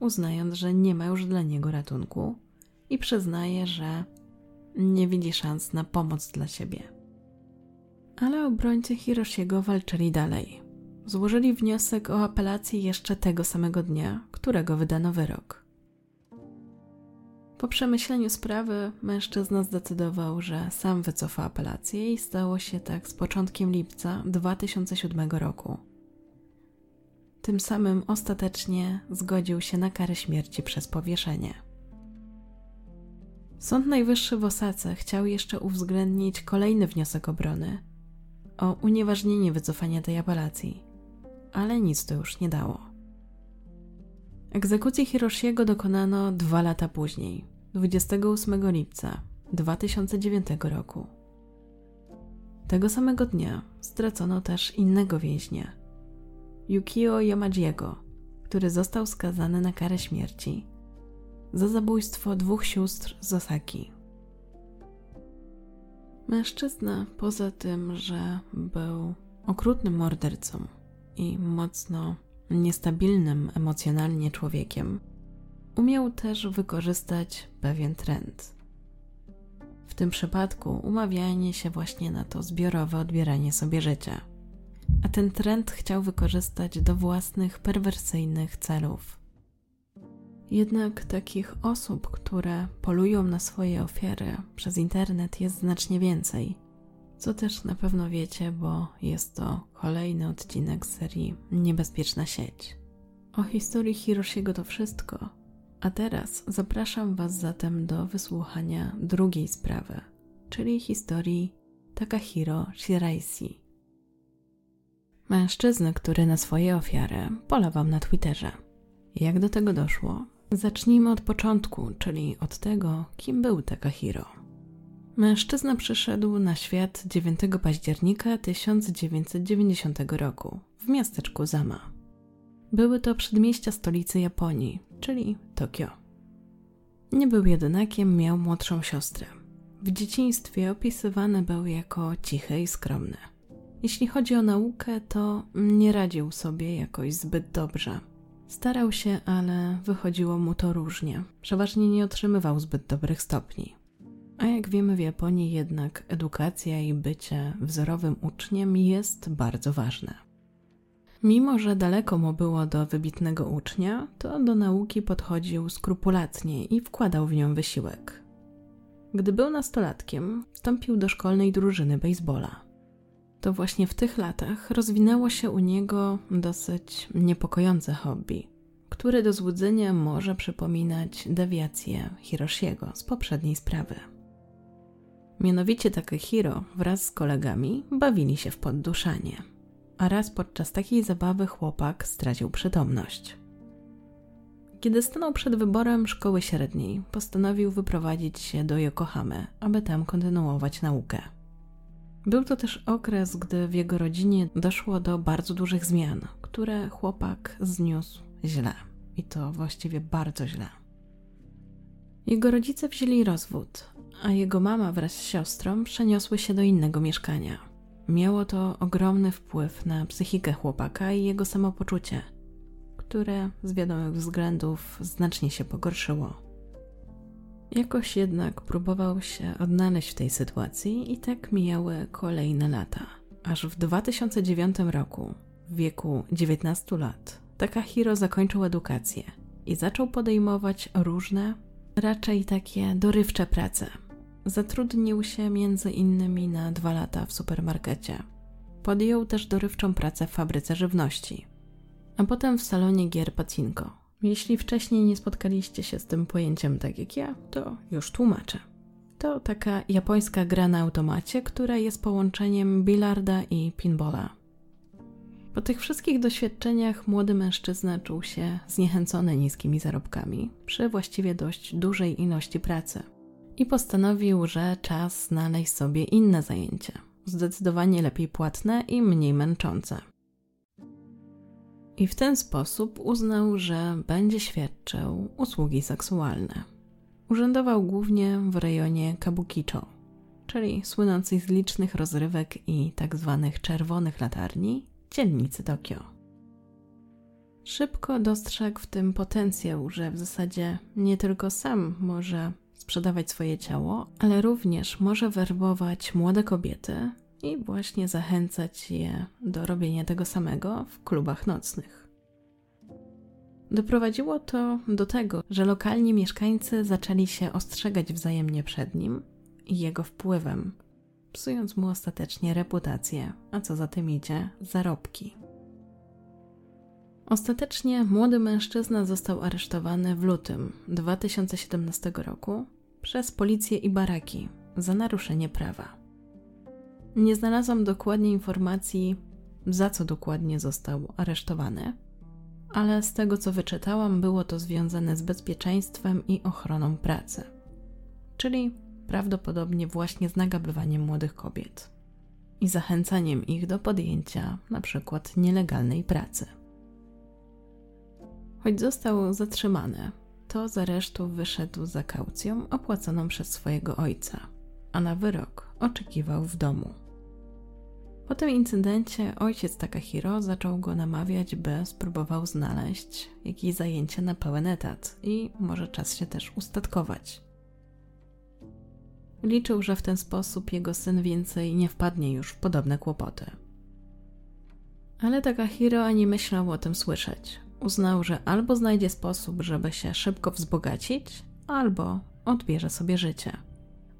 uznając, że nie ma już dla niego ratunku i przyznaje, że nie widzi szans na pomoc dla siebie. Ale obrońcy Hiroshiego walczyli dalej. Złożyli wniosek o apelację jeszcze tego samego dnia, którego wydano wyrok. Po przemyśleniu sprawy mężczyzna zdecydował, że sam wycofa apelację i stało się tak z początkiem lipca 2007 roku. Tym samym ostatecznie zgodził się na karę śmierci przez powieszenie. Sąd Najwyższy w Osace chciał jeszcze uwzględnić kolejny wniosek obrony o unieważnienie wycofania tej apelacji, ale nic to już nie dało. Egzekucji Hiroshiego dokonano dwa lata później, 28 lipca 2009 roku. Tego samego dnia stracono też innego więźnia, Yukio Yamajiego, który został skazany na karę śmierci za zabójstwo dwóch sióstr z Osaki. Mężczyzna, poza tym, że był okrutnym mordercą i mocno niestabilnym emocjonalnie człowiekiem, umiał też wykorzystać pewien trend. W tym przypadku umawianie się właśnie na to zbiorowe odbieranie sobie życia. A ten trend chciał wykorzystać do własnych perwersyjnych celów. Jednak takich osób, które polują na swoje ofiary przez internet jest znacznie więcej. Co też na pewno wiecie, bo jest to kolejny odcinek serii Niebezpieczna sieć. O historii Hiroshiego to wszystko, a teraz zapraszam Was zatem do wysłuchania drugiej sprawy, czyli historii Takahiro Shiraishi. Mężczyzny, który na swoje ofiary polewał na Twitterze. Jak do tego doszło? Zacznijmy od początku, czyli od tego, kim był Takahiro. Mężczyzna przyszedł na świat 9 października 1990 roku w miasteczku Zama. Były to przedmieścia stolicy Japonii, czyli Tokio. Nie był jedynakiem, miał młodszą siostrę. W dzieciństwie opisywany był jako cichy i skromny. Jeśli chodzi o naukę, to nie radził sobie jakoś zbyt dobrze – Starał się, ale wychodziło mu to różnie. Przeważnie nie otrzymywał zbyt dobrych stopni. A jak wiemy w Japonii jednak edukacja i bycie wzorowym uczniem jest bardzo ważne. Mimo, że daleko mu było do wybitnego ucznia, to do nauki podchodził skrupulatnie i wkładał w nią wysiłek. Gdy był nastolatkiem, wstąpił do szkolnej drużyny baseballa. To właśnie w tych latach rozwinęło się u niego dosyć niepokojące hobby, które do złudzenia może przypominać dewiację Hiroshiego z poprzedniej sprawy. Mianowicie Takehiro wraz z kolegami bawili się w podduszanie, a raz podczas takiej zabawy chłopak stracił przytomność. Kiedy stanął przed wyborem szkoły średniej, postanowił wyprowadzić się do Yokohamy, aby tam kontynuować naukę. Był to też okres, gdy w jego rodzinie doszło do bardzo dużych zmian, które chłopak zniósł źle. I to właściwie bardzo źle. Jego rodzice wzięli rozwód, a jego mama wraz z siostrą przeniosły się do innego mieszkania. Miało to ogromny wpływ na psychikę chłopaka i jego samopoczucie, które z wiadomych względów znacznie się pogorszyło. Jakoś jednak próbował się odnaleźć w tej sytuacji i tak mijały kolejne lata. Aż w 2009 roku, w wieku 19 lat, Takahiro zakończył edukację i zaczął podejmować różne, raczej takie dorywcze prace. Zatrudnił się między innymi na dwa lata w supermarkecie. Podjął też dorywczą pracę w fabryce żywności, a potem w salonie gier Pacinko. Jeśli wcześniej nie spotkaliście się z tym pojęciem tak jak ja, to już tłumaczę. To taka japońska gra na automacie, która jest połączeniem bilarda i pinballa. Po tych wszystkich doświadczeniach młody mężczyzna czuł się zniechęcony niskimi zarobkami przy właściwie dość dużej ilości pracy i postanowił, że czas znaleźć sobie inne zajęcie, zdecydowanie lepiej płatne i mniej męczące. I w ten sposób uznał, że będzie świadczył usługi seksualne. Urzędował głównie w rejonie Kabukicho, czyli słynącej z licznych rozrywek i tak zwanych czerwonych latarni dzielnicy Tokio. Szybko dostrzegł w tym potencjał, że w zasadzie nie tylko sam może sprzedawać swoje ciało, ale również może werbować młode kobiety i właśnie zachęcać je do robienia tego samego w klubach nocnych. Doprowadziło to do tego, że lokalni mieszkańcy zaczęli się ostrzegać wzajemnie przed nim i jego wpływem, psując mu ostatecznie reputację, a co za tym idzie, zarobki. Ostatecznie młody mężczyzna został aresztowany w lutym 2017 roku przez policję i baraki za naruszenie prawa. Nie znalazłam dokładnie informacji, za co dokładnie został aresztowany, ale z tego co wyczytałam, było to związane z bezpieczeństwem i ochroną pracy. Czyli prawdopodobnie właśnie z nagabywaniem młodych kobiet i zachęcaniem ich do podjęcia np. nielegalnej pracy. Choć został zatrzymany, to z aresztu wyszedł za kaucją opłaconą przez swojego ojca, a na wyrok oczekiwał w domu. Po tym incydencie ojciec Takahiro zaczął go namawiać, by spróbował znaleźć jakieś zajęcie na pełen etat i może czas się też ustatkować. Liczył, że w ten sposób jego syn więcej nie wpadnie już w podobne kłopoty. Ale Takahiro ani myślał o tym słyszeć. Uznał, że albo znajdzie sposób, żeby się szybko wzbogacić, albo odbierze sobie życie.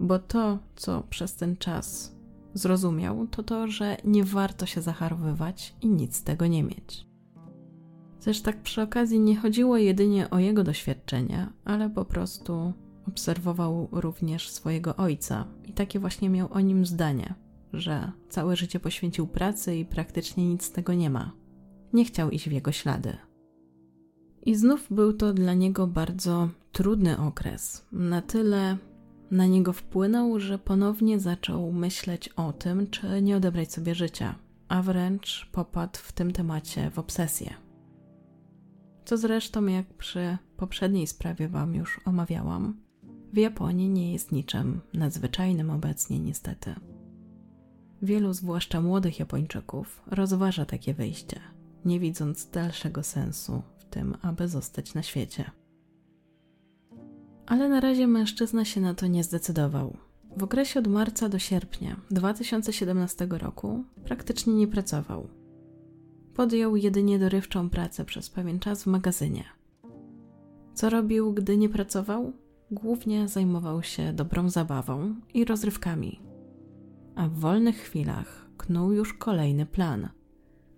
Bo to, co przez ten czas zrozumiał, to to, że nie warto się zacharowywać i nic z tego nie mieć. Też tak przy okazji nie chodziło jedynie o jego doświadczenia, ale po prostu obserwował również swojego ojca i takie właśnie miał o nim zdanie, że całe życie poświęcił pracy i praktycznie nic z tego nie ma. Nie chciał iść w jego ślady. I znów był to dla niego bardzo trudny okres. Na tyle na niego wpłynął, że ponownie zaczął myśleć o tym, czy nie odebrać sobie życia, a wręcz popadł w tym temacie w obsesję. Co zresztą, jak przy poprzedniej sprawie Wam już omawiałam, w Japonii nie jest niczym nadzwyczajnym obecnie, niestety. Wielu, zwłaszcza młodych Japończyków, rozważa takie wyjście, nie widząc dalszego sensu tym, aby zostać na świecie. Ale na razie mężczyzna się na to nie zdecydował. W okresie od marca do sierpnia 2017 roku praktycznie nie pracował. Podjął jedynie dorywczą pracę przez pewien czas w magazynie. Co robił, gdy nie pracował? Głównie zajmował się dobrą zabawą i rozrywkami. A w wolnych chwilach knuł już kolejny plan,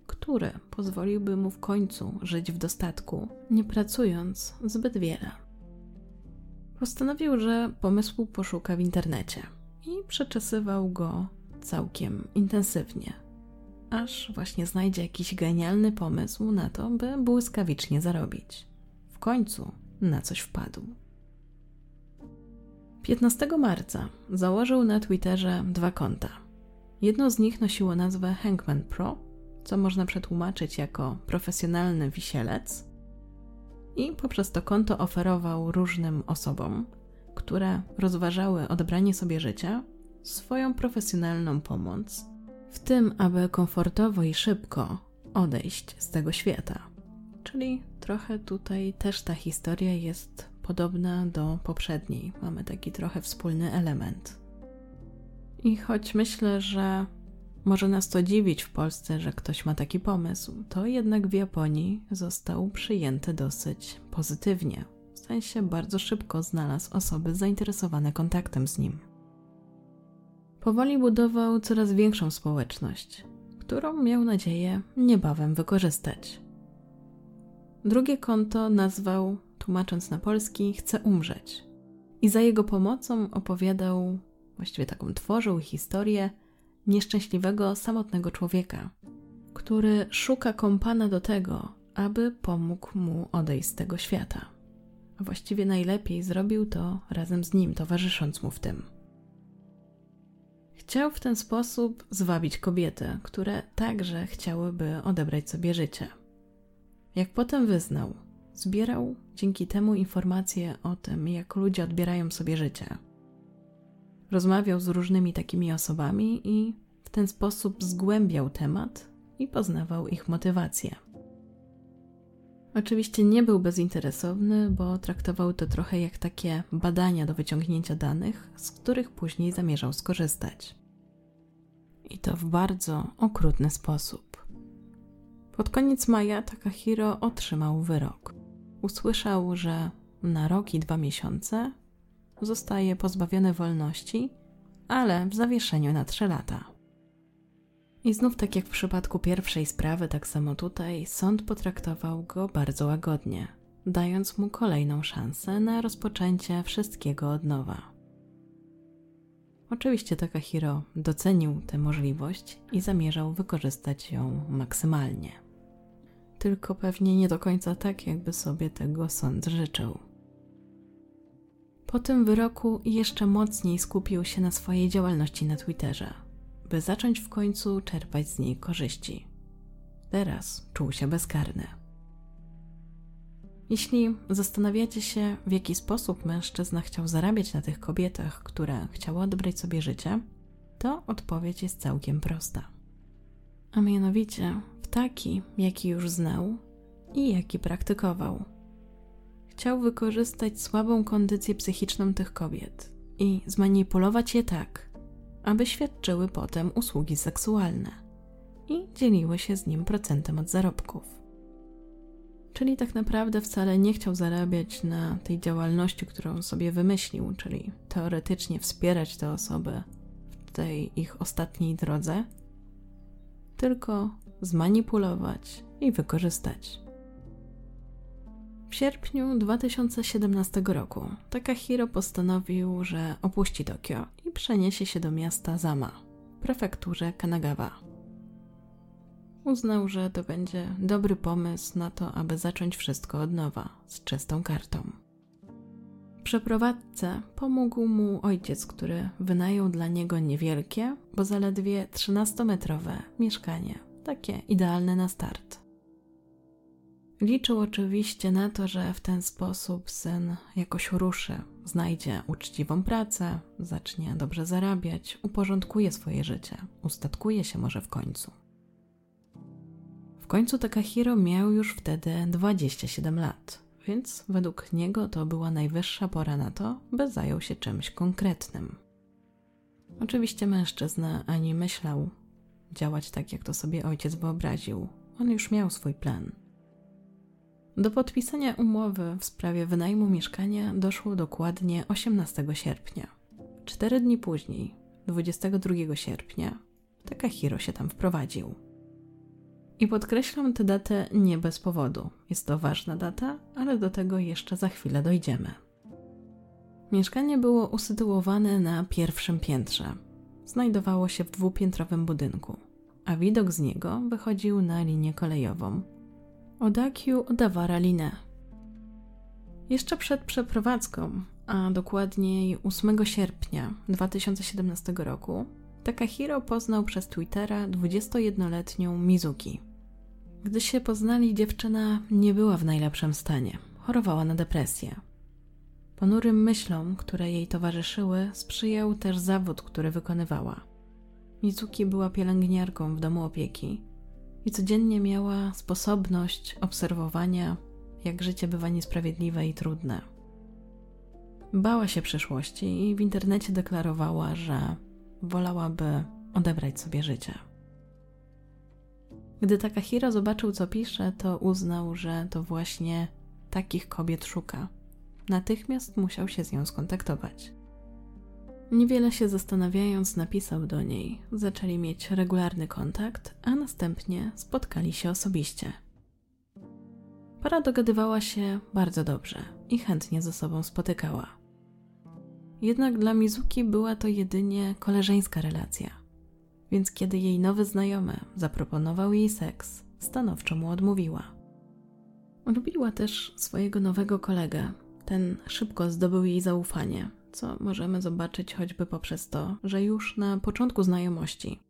który pozwoliłby mu w końcu żyć w dostatku, nie pracując zbyt wiele. Postanowił, że pomysłu poszuka w internecie i przeczesywał go całkiem intensywnie, aż właśnie znajdzie jakiś genialny pomysł na to, by błyskawicznie zarobić. W końcu na coś wpadł. 15 marca założył na Twitterze dwa konta. Jedno z nich nosiło nazwę Hangman Pro, co można przetłumaczyć jako profesjonalny wisielec, i poprzez to konto oferował różnym osobom, które rozważały odebranie sobie życia, swoją profesjonalną pomoc, w tym, aby komfortowo i szybko odejść z tego świata. Czyli trochę tutaj też ta historia jest podobna do poprzedniej. Mamy taki trochę wspólny element. I choć myślę, że może nas to dziwić w Polsce, że ktoś ma taki pomysł, to jednak w Japonii został przyjęty dosyć pozytywnie. W sensie bardzo szybko znalazł osoby zainteresowane kontaktem z nim. Powoli budował coraz większą społeczność, którą miał nadzieję niebawem wykorzystać. Drugie konto nazwał, tłumacząc na polski, Chce umrzeć. I za jego pomocą opowiadał, właściwie taką tworzył historię nieszczęśliwego, samotnego człowieka, który szuka kompana do tego, aby pomógł mu odejść z tego świata. A właściwie najlepiej zrobił to razem z nim, towarzysząc mu w tym. Chciał w ten sposób zwabić kobiety, które także chciałyby odebrać sobie życie. Jak potem wyznał, zbierał dzięki temu informacje o tym, jak ludzie odbierają sobie życie. Rozmawiał z różnymi takimi osobami i w ten sposób zgłębiał temat i poznawał ich motywacje. Oczywiście nie był bezinteresowny, bo traktował to trochę jak takie badania do wyciągnięcia danych, z których później zamierzał skorzystać. I to w bardzo okrutny sposób. Pod koniec maja Takahiro otrzymał wyrok. Usłyszał, że na rok i dwa miesiące zostaje pozbawiony wolności, ale w zawieszeniu na trzy lata. I znów, tak jak w przypadku pierwszej sprawy, tak samo tutaj, sąd potraktował go bardzo łagodnie, dając mu kolejną szansę na rozpoczęcie wszystkiego od nowa. Oczywiście Takahiro docenił tę możliwość i zamierzał wykorzystać ją maksymalnie. Tylko pewnie nie do końca tak, jakby sobie tego sąd życzył. Po tym wyroku jeszcze mocniej skupił się na swojej działalności na Twitterze – by zacząć w końcu czerpać z niej korzyści. Teraz czuł się bezkarny. Jeśli zastanawiacie się, w jaki sposób mężczyzna chciał zarabiać na tych kobietach, które chciały odebrać sobie życie, to odpowiedź jest całkiem prosta. A mianowicie w taki, jaki już znał i jaki praktykował. Chciał wykorzystać słabą kondycję psychiczną tych kobiet i zmanipulować je tak, aby świadczyły potem usługi seksualne i dzieliły się z nim procentem od zarobków. Czyli tak naprawdę wcale nie chciał zarabiać na tej działalności, którą sobie wymyślił, czyli teoretycznie wspierać te osoby w tej ich ostatniej drodze, tylko zmanipulować i wykorzystać. W sierpniu 2017 roku Takahiro postanowił, że opuści Tokio i przeniesie się do miasta Zama, prefekturze Kanagawa. Uznał, że to będzie dobry pomysł na to, aby zacząć wszystko od nowa, z czystą kartą. W przeprowadzce pomógł mu ojciec, który wynajął dla niego niewielkie, bo zaledwie 13-metrowe mieszkanie, takie idealne na start. Liczył oczywiście na to, że w ten sposób syn jakoś ruszy, znajdzie uczciwą pracę, zacznie dobrze zarabiać, uporządkuje swoje życie, ustatkuje się może w końcu. W końcu Takahiro miał już wtedy 27 lat, więc według niego to była najwyższa pora na to, by zajął się czymś konkretnym. Oczywiście mężczyzna ani myślał działać tak, jak to sobie ojciec wyobraził. On już miał swój plan – do podpisania umowy w sprawie wynajmu mieszkania doszło dokładnie 18 sierpnia. Cztery dni później, 22 sierpnia, Takahiro się tam wprowadził. I podkreślam tę datę nie bez powodu. Jest to ważna data, ale do tego jeszcze za chwilę dojdziemy. Mieszkanie było usytuowane na pierwszym piętrze. Znajdowało się w dwupiętrowym budynku, a widok z niego wychodził na linię kolejową, Odakiu Odawara Linę. Jeszcze przed przeprowadzką, a dokładniej 8 sierpnia 2017 roku, Takahiro poznał przez Twittera 21-letnią Mizuki. Gdy się poznali, dziewczyna nie była w najlepszym stanie. Chorowała na depresję. Ponurym myślom, które jej towarzyszyły, sprzyjał też zawód, który wykonywała. Mizuki była pielęgniarką w domu opieki i codziennie miała sposobność obserwowania, jak życie bywa niesprawiedliwe i trudne. Bała się przyszłości i w internecie deklarowała, że wolałaby odebrać sobie życie. Gdy Takahiro zobaczył, co pisze, to uznał, że to właśnie takich kobiet szuka. Natychmiast musiał się z nią skontaktować. Niewiele się zastanawiając, napisał do niej. Zaczęli mieć regularny kontakt, a następnie spotkali się osobiście. Para dogadywała się bardzo dobrze i chętnie ze sobą spotykała. Jednak dla Mizuki była to jedynie koleżeńska relacja, więc kiedy jej nowy znajomy zaproponował jej seks, stanowczo mu odmówiła. Lubiła też swojego nowego kolegę. Ten szybko zdobył jej zaufanie, co możemy zobaczyć choćby poprzez to, że już na początku znajomości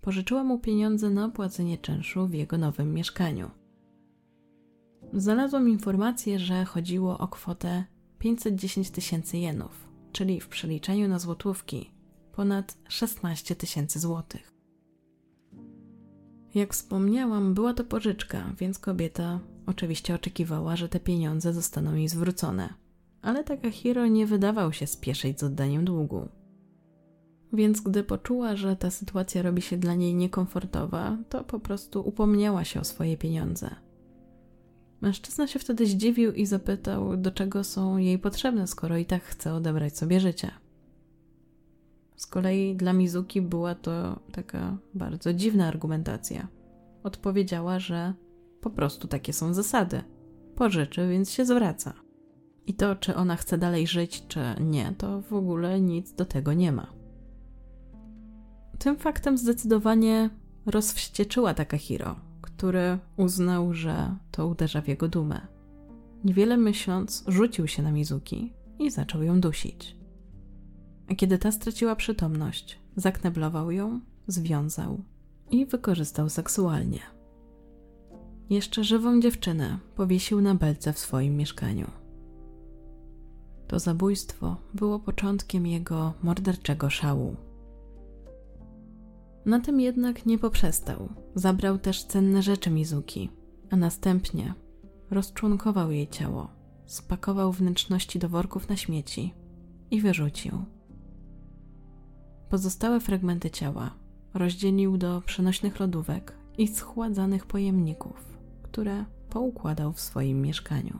pożyczyła mu pieniądze na płacenie czynszu w jego nowym mieszkaniu. Znalazłam informację, że chodziło o kwotę 510 tysięcy jenów, czyli w przeliczeniu na złotówki ponad 16 tysięcy złotych. Jak wspomniałam, była to pożyczka, więc kobieta oczywiście oczekiwała, że te pieniądze zostaną jej zwrócone. Ale Takahiro nie wydawał się spieszyć z oddaniem długu. Więc gdy poczuła, że ta sytuacja robi się dla niej niekomfortowa, to po prostu upomniała się o swoje pieniądze. Mężczyzna się wtedy zdziwił i zapytał, do czego są jej potrzebne, skoro i tak chce odebrać sobie życie. Z kolei dla Mizuki była to taka bardzo dziwna argumentacja. Odpowiedziała, że po prostu takie są zasady. Pożyczy, więc się zwraca. I to, czy ona chce dalej żyć, czy nie, to w ogóle nic do tego nie ma. Tym faktem zdecydowanie rozwścieczyła Takahiro, który uznał, że to uderza w jego dumę. Niewiele myśląc, rzucił się na Mizuki i zaczął ją dusić. A kiedy ta straciła przytomność, zakneblował ją, związał i wykorzystał seksualnie. Jeszcze żywą dziewczynę powiesił na belce w swoim mieszkaniu. To zabójstwo było początkiem jego morderczego szału. Na tym jednak nie poprzestał. Zabrał też cenne rzeczy Mizuki, a następnie rozczłonkował jej ciało, spakował wnętrzności do worków na śmieci i wyrzucił. Pozostałe fragmenty ciała rozdzielił do przenośnych lodówek i schładzanych pojemników, które poukładał w swoim mieszkaniu.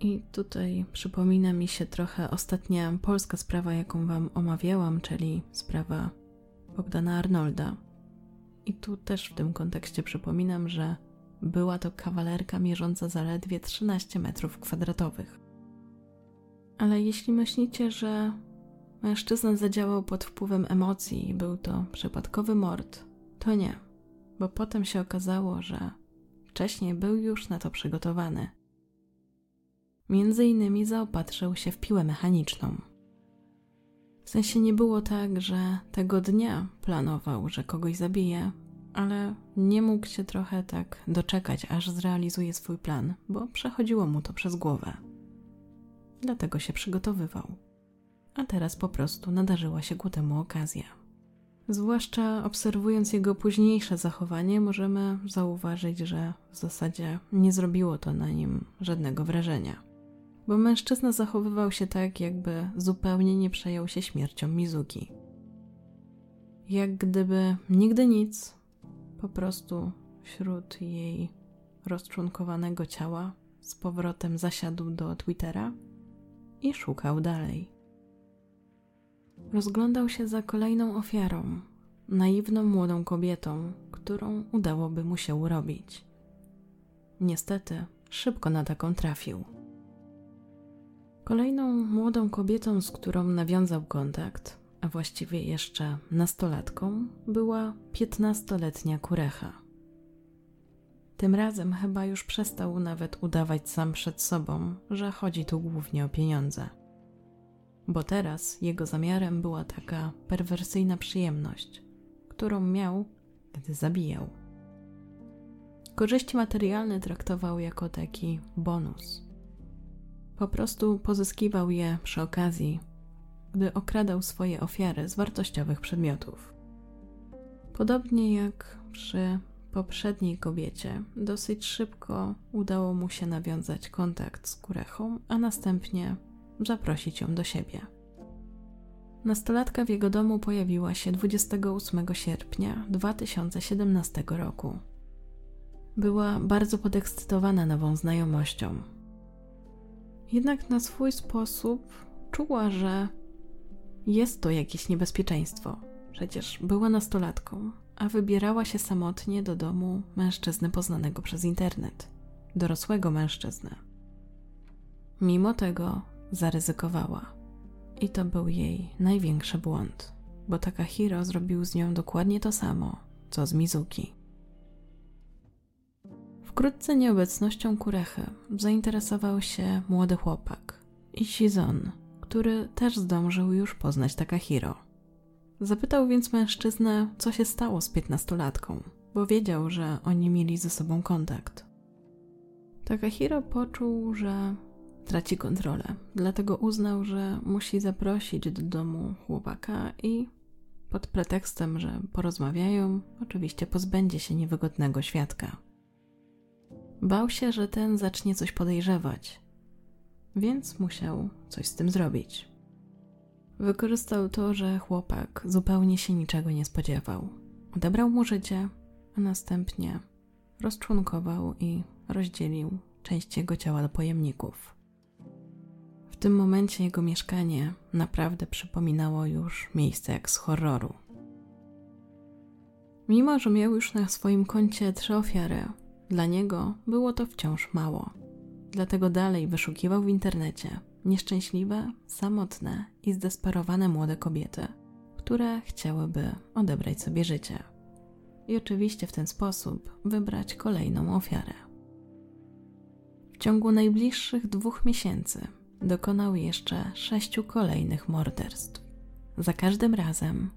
I tutaj przypomina mi się trochę ostatnia polska sprawa, jaką Wam omawiałam, czyli sprawa Bogdana Arnolda. I tu też w tym kontekście przypominam, że była to kawalerka mierząca zaledwie 13 metrów kwadratowych. Ale jeśli myślicie, że mężczyzna zadziałał pod wpływem emocji i był to przypadkowy mord, to nie, bo potem się okazało, że wcześniej był już na to przygotowany. Między innymi zaopatrzył się w piłę mechaniczną. W sensie nie było tak, że tego dnia planował, że kogoś zabije, ale nie mógł się trochę tak doczekać, aż zrealizuje swój plan, bo przechodziło mu to przez głowę. Dlatego się przygotowywał. A teraz po prostu nadarzyła się ku temu okazja. Zwłaszcza obserwując jego późniejsze zachowanie, możemy zauważyć, że w zasadzie nie zrobiło to na nim żadnego wrażenia bo mężczyzna zachowywał się tak, jakby zupełnie nie przejął się śmiercią Mizuki. Jak gdyby nigdy nic, po prostu wśród jej rozczłonkowanego ciała z powrotem zasiadł do Twittera i szukał dalej. Rozglądał się za kolejną ofiarą, naiwną młodą kobietą, którą udałoby mu się urobić. Niestety, szybko na taką trafił. Kolejną młodą kobietą, z którą nawiązał kontakt, a właściwie jeszcze nastolatką, była piętnastoletnia Kurecha. Tym razem chyba już przestał nawet udawać sam przed sobą, że chodzi tu głównie o pieniądze. Bo teraz jego zamiarem była taka perwersyjna przyjemność, którą miał, gdy zabijał. Korzyści materialne traktował jako taki bonus po prostu pozyskiwał je przy okazji, gdy okradał swoje ofiary z wartościowych przedmiotów. Podobnie jak przy poprzedniej kobiecie, dosyć szybko udało mu się nawiązać kontakt z Kurechą, a następnie zaprosić ją do siebie. Nastolatka w jego domu pojawiła się 28 sierpnia 2017 roku. Była bardzo podekscytowana nową znajomością. Jednak na swój sposób czuła, że Jest to jakieś niebezpieczeństwo. Przecież była nastolatką, a wybierała się samotnie do domu mężczyzny poznanego przez internet. Dorosłego mężczyznę. Mimo tego zaryzykowała. I to był jej największy błąd, bo Takahiro zrobił z nią dokładnie to samo, co z Mizuki. Wkrótce nieobecnością Kurechy zainteresował się młody chłopak, Ishizon, który też zdążył już poznać Takahiro. Zapytał więc mężczyznę, co się stało z piętnastolatką, bo wiedział, że oni mieli ze sobą kontakt. Takahiro poczuł, że traci kontrolę, dlatego uznał, że musi zaprosić do domu chłopaka i pod pretekstem, że porozmawiają, oczywiście pozbędzie się niewygodnego świadka. Bał się, że ten zacznie coś podejrzewać, więc musiał coś z tym zrobić. Wykorzystał to, że chłopak zupełnie się niczego nie spodziewał. Odebrał mu życie, a następnie rozczłonkował i rozdzielił część jego ciała do pojemników. W tym momencie jego mieszkanie naprawdę przypominało już miejsce jak z horroru. Mimo, że miał już na swoim koncie trzy ofiary, dla niego było to wciąż mało. Dlatego dalej wyszukiwał w internecie nieszczęśliwe, samotne i zdesperowane młode kobiety, które chciałyby odebrać sobie życie. I oczywiście w ten sposób wybrać kolejną ofiarę. W ciągu najbliższych dwóch miesięcy dokonał jeszcze sześciu kolejnych morderstw. Za każdym razem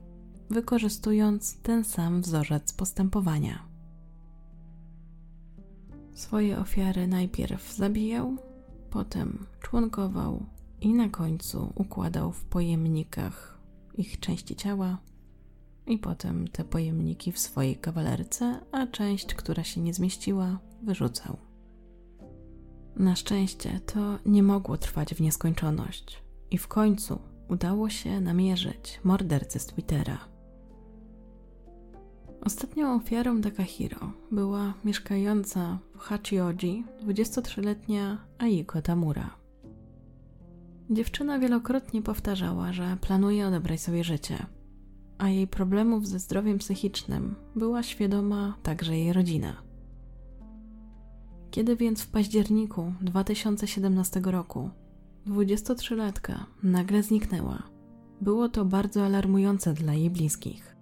wykorzystując ten sam wzorzec postępowania. Swoje ofiary najpierw zabijał, potem członkował i na końcu układał w pojemnikach ich części ciała i potem te pojemniki w swojej kawalerce, a część, która się nie zmieściła, wyrzucał. Na szczęście to nie mogło trwać w nieskończoność i w końcu udało się namierzyć mordercę z Twittera. Ostatnią ofiarą Takahiro była mieszkająca w Hachioji 23-letnia Aiko Tamura. Dziewczyna wielokrotnie powtarzała, że planuje odebrać sobie życie, a jej problemów ze zdrowiem psychicznym była świadoma także jej rodzina. Kiedy więc w październiku 2017 roku 23-latka nagle zniknęła, było to bardzo alarmujące dla jej bliskich.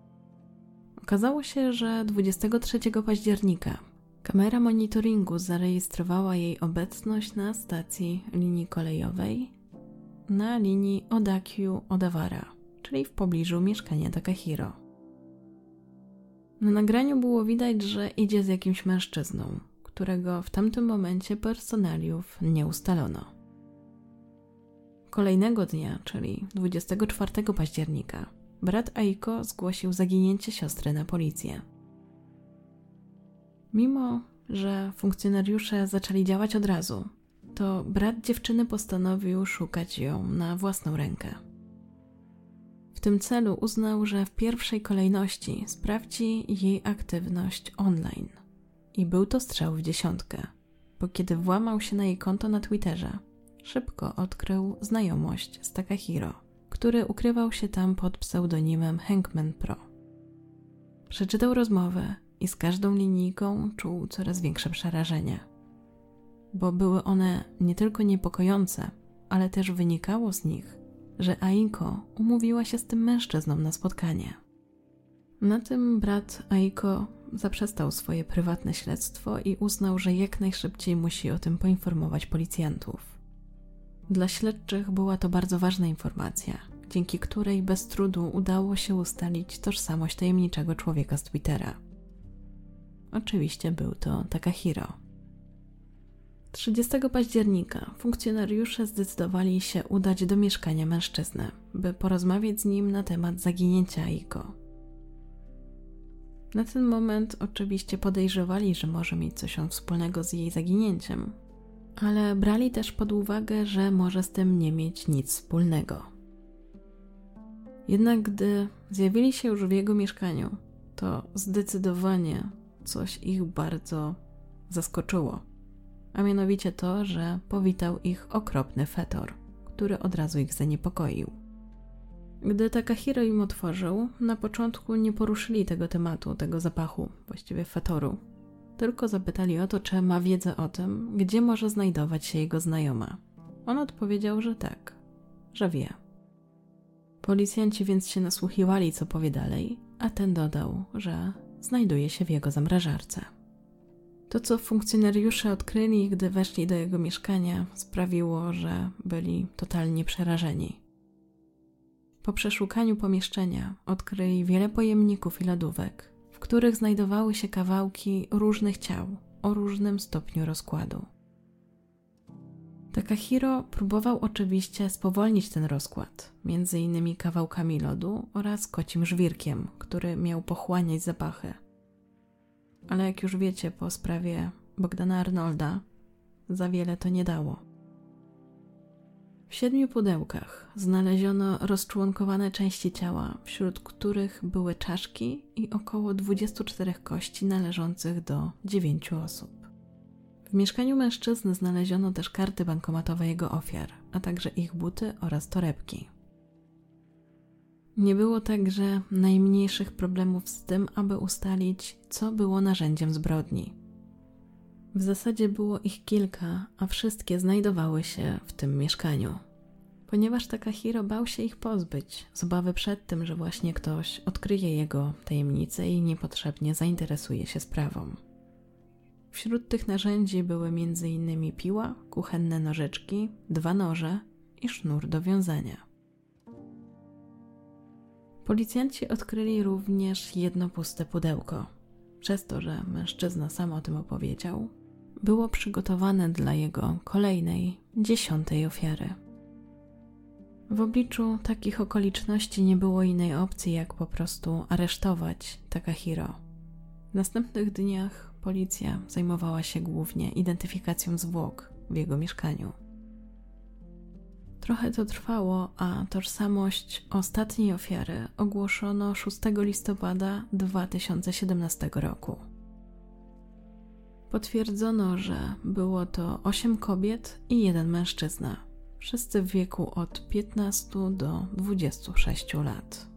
Okazało się, że 23 października kamera monitoringu zarejestrowała jej obecność na stacji linii kolejowej na linii Odakyu-Odawara, czyli w pobliżu mieszkania Takahiro. Na nagraniu było widać, że idzie z jakimś mężczyzną, którego w tamtym momencie personaliów nie ustalono. Kolejnego dnia, czyli 24 października, brat Aiko zgłosił zaginięcie siostry na policję. Mimo, że funkcjonariusze zaczęli działać od razu, to brat dziewczyny postanowił szukać ją na własną rękę. W tym celu uznał, że w pierwszej kolejności sprawdzi jej aktywność online. I był to strzał w dziesiątkę, bo kiedy włamał się na jej konto na Twitterze, szybko odkrył znajomość z Takahiro, który ukrywał się tam pod pseudonimem Hankman Pro. Przeczytał rozmowę i z każdą linijką czuł coraz większe przerażenie, bo były one nie tylko niepokojące, ale też wynikało z nich, że Aiko umówiła się z tym mężczyzną na spotkanie. Na tym brat Aiko zaprzestał swoje prywatne śledztwo i uznał, że jak najszybciej musi o tym poinformować policjantów. Dla śledczych była to bardzo ważna informacja, dzięki której bez trudu udało się ustalić tożsamość tajemniczego człowieka z Twittera. Oczywiście był to Takahiro. 30 października funkcjonariusze zdecydowali się udać do mieszkania mężczyzny, by porozmawiać z nim na temat zaginięcia Aiko. Na ten moment oczywiście podejrzewali, że może mieć coś wspólnego z jej zaginięciem, ale brali też pod uwagę, że może z tym nie mieć nic wspólnego. Jednak gdy zjawili się już w jego mieszkaniu, to zdecydowanie coś ich bardzo zaskoczyło, a mianowicie to, że powitał ich okropny fetor, który od razu ich zaniepokoił. Gdy Takahiro im otworzył, na początku nie poruszyli tego tematu, tego zapachu, właściwie fetoru. Tylko zapytali o to, czy ma wiedzę o tym, gdzie może znajdować się jego znajoma. On odpowiedział, że tak, że wie. Policjanci więc się nasłuchiwali, co powie dalej, a ten dodał, że znajduje się w jego zamrażarce. To, co funkcjonariusze odkryli, gdy weszli do jego mieszkania, sprawiło, że byli totalnie przerażeni. Po przeszukaniu pomieszczenia odkryli wiele pojemników i lodówek, w których znajdowały się kawałki różnych ciał o różnym stopniu rozkładu. Takahiro próbował oczywiście spowolnić ten rozkład, między innymi kawałkami lodu oraz kocim żwirkiem, który miał pochłaniać zapachy. Ale jak już wiecie po sprawie Bogdana Arnolda, za wiele to nie dało. W siedmiu pudełkach znaleziono rozczłonkowane części ciała, wśród których były czaszki i około 24 kości należących do dziewięciu osób. W mieszkaniu mężczyzny znaleziono też karty bankomatowe jego ofiar, a także ich buty oraz torebki. Nie było także najmniejszych problemów z tym, aby ustalić, co było narzędziem zbrodni. W zasadzie było ich kilka, a wszystkie znajdowały się w tym mieszkaniu. Ponieważ Takahiro bał się ich pozbyć, z obawy przed tym, że właśnie ktoś odkryje jego tajemnicę i niepotrzebnie zainteresuje się sprawą. Wśród tych narzędzi były m.in. piła, kuchenne nożyczki, dwa noże i sznur do wiązania. Policjanci odkryli również jedno puste pudełko. Przez to, że mężczyzna sam o tym opowiedział, było przygotowane dla jego kolejnej, dziesiątej ofiary. W obliczu takich okoliczności nie było innej opcji, jak po prostu aresztować Takahiro. W następnych dniach Policja zajmowała się głównie identyfikacją zwłok w jego mieszkaniu. Trochę to trwało, a tożsamość ostatniej ofiary ogłoszono 6 listopada 2017 roku. Potwierdzono, że było to 8 kobiet i jeden mężczyzna, wszyscy w wieku od 15 do 26 lat.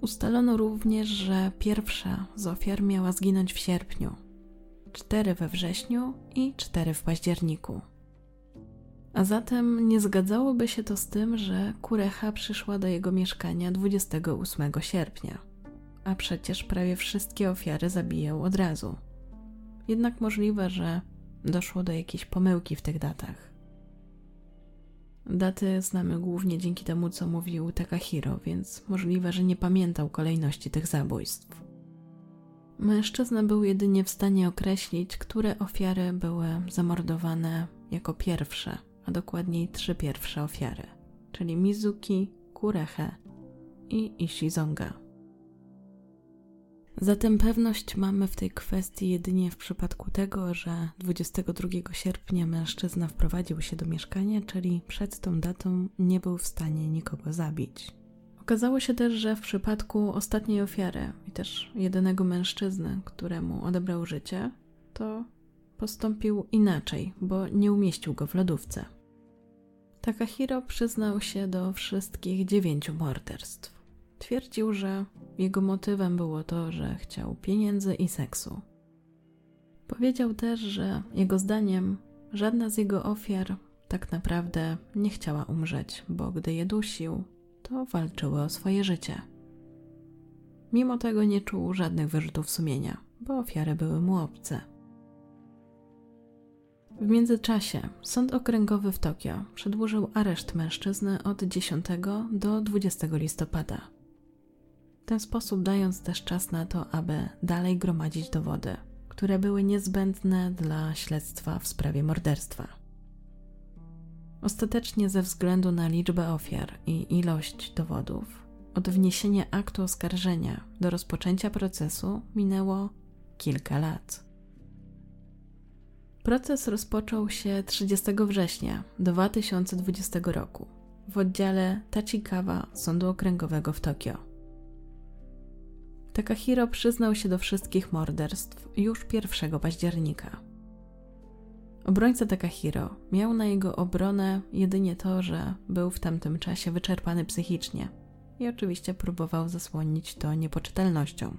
Ustalono również, że pierwsza z ofiar miała zginąć w sierpniu, cztery we wrześniu i cztery w październiku. A zatem nie zgadzałoby się to z tym, że Kurecha przyszła do jego mieszkania 28 sierpnia, a przecież prawie wszystkie ofiary zabijał od razu. Jednak możliwe, że doszło do jakiejś pomyłki w tych datach. Daty znamy głównie dzięki temu, co mówił Takahiro, więc możliwe, że nie pamiętał kolejności tych zabójstw. Mężczyzna był jedynie w stanie określić, które ofiary były zamordowane jako pierwsze, a dokładniej trzy pierwsze ofiary, czyli Mizuki, Kurehe i Ishizonga. Zatem pewność mamy w tej kwestii jedynie w przypadku tego, że 22 sierpnia mężczyzna wprowadził się do mieszkania, czyli przed tą datą nie był w stanie nikogo zabić. Okazało się też, że w przypadku ostatniej ofiary i też jedynego mężczyzny, któremu odebrał życie, to postąpił inaczej, bo nie umieścił go w lodówce. Takahiro przyznał się do wszystkich dziewięciu morderstw. Twierdził, że jego motywem było to, że chciał pieniędzy i seksu. Powiedział też, że jego zdaniem żadna z jego ofiar tak naprawdę nie chciała umrzeć, bo gdy je dusił, to walczyły o swoje życie. Mimo tego nie czuł żadnych wyrzutów sumienia, bo ofiary były mu obce. W międzyczasie Sąd Okręgowy w Tokio przedłużył areszt mężczyzny od 10 do 20 listopada ten sposób dając też czas na to, aby dalej gromadzić dowody, które były niezbędne dla śledztwa w sprawie morderstwa. Ostatecznie, ze względu na liczbę ofiar i ilość dowodów, od wniesienia aktu oskarżenia do rozpoczęcia procesu minęło kilka lat. Proces rozpoczął się 30 września 2020 roku w oddziale Tachikawa Sądu Okręgowego w Tokio. Takahiro przyznał się do wszystkich morderstw już 1 października. Obrońca Takahiro miał na jego obronę jedynie to, że był w tamtym czasie wyczerpany psychicznie i oczywiście próbował zasłonić to niepoczytalnością.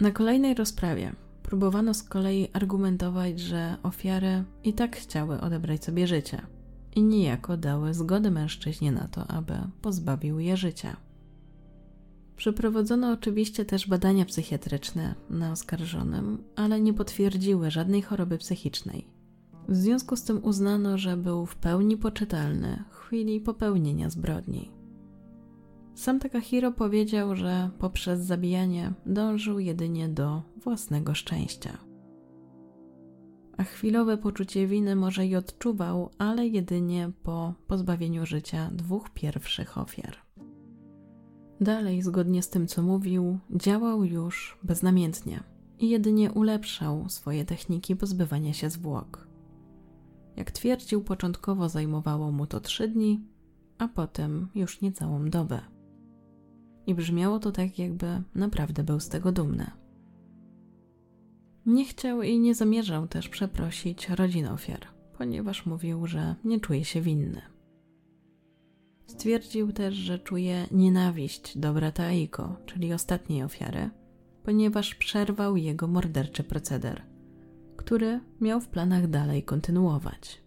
Na kolejnej rozprawie próbowano z kolei argumentować, że ofiary i tak chciały odebrać sobie życie i niejako dały zgodę mężczyźnie na to, aby pozbawił je życia. Przeprowadzono oczywiście też badania psychiatryczne na oskarżonym, ale nie potwierdziły żadnej choroby psychicznej. W związku z tym uznano, że był w pełni poczytalny w chwili popełnienia zbrodni. Sam Takahiro powiedział, że poprzez zabijanie dążył jedynie do własnego szczęścia. A chwilowe poczucie winy może i odczuwał, ale jedynie po pozbawieniu życia dwóch pierwszych ofiar. Dalej, zgodnie z tym, co mówił, działał już beznamiętnie i jedynie ulepszał swoje techniki pozbywania się zwłok. Jak twierdził, początkowo zajmowało mu to trzy dni, a potem już niecałą dobę. I brzmiało to tak, jakby naprawdę był z tego dumny. Nie chciał i nie zamierzał też przeprosić rodzin ofiar, ponieważ mówił, że nie czuje się winny. Stwierdził też, że czuje nienawiść do brata Aiko, czyli ostatniej ofiary, ponieważ przerwał jego morderczy proceder, który miał w planach dalej kontynuować.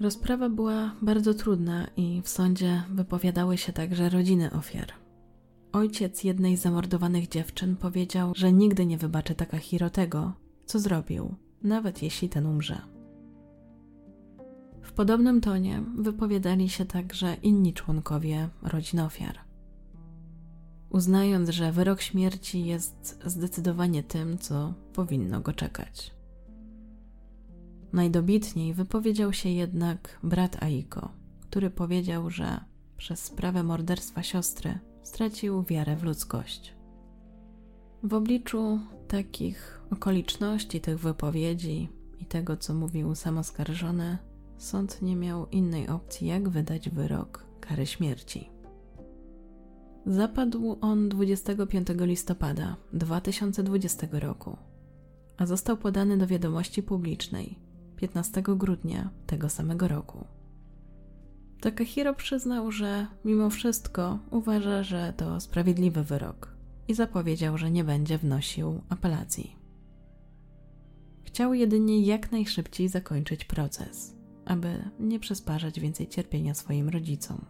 Rozprawa była bardzo trudna i w sądzie wypowiadały się także rodziny ofiar. Ojciec jednej z zamordowanych dziewczyn powiedział, że nigdy nie wybaczy Takahiro tego, co zrobił, nawet jeśli ten umrze. Podobnym tonie wypowiadali się także inni członkowie rodzin ofiar. Uznając, że wyrok śmierci jest zdecydowanie tym, co powinno go czekać. Najdobitniej wypowiedział się jednak brat Aiko, który powiedział, że przez sprawę morderstwa siostry stracił wiarę w ludzkość. W obliczu takich okoliczności, tych wypowiedzi i tego, co mówił sam oskarżony, sąd nie miał innej opcji, jak wydać wyrok kary śmierci. Zapadł on 25 listopada 2020 roku, a został podany do wiadomości publicznej 15 grudnia tego samego roku. Takahiro przyznał, że mimo wszystko uważa, że to sprawiedliwy wyrok i zapowiedział, że nie będzie wnosił apelacji. Chciał jedynie jak najszybciej zakończyć proces aby nie przysparzać więcej cierpienia swoim rodzicom.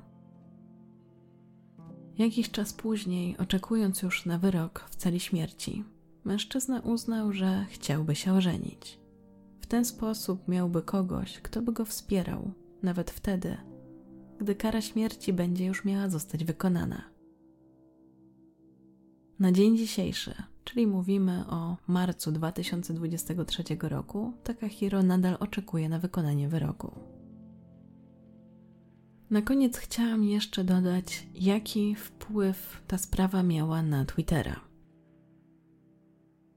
Jakiś czas później, oczekując już na wyrok w celi śmierci, mężczyzna uznał, że chciałby się ożenić. W ten sposób miałby kogoś, kto by go wspierał, nawet wtedy, gdy kara śmierci będzie już miała zostać wykonana. Na dzień dzisiejszy czyli mówimy o marcu 2023 roku, Takahiro nadal oczekuje na wykonanie wyroku. Na koniec chciałam jeszcze dodać, jaki wpływ ta sprawa miała na Twittera.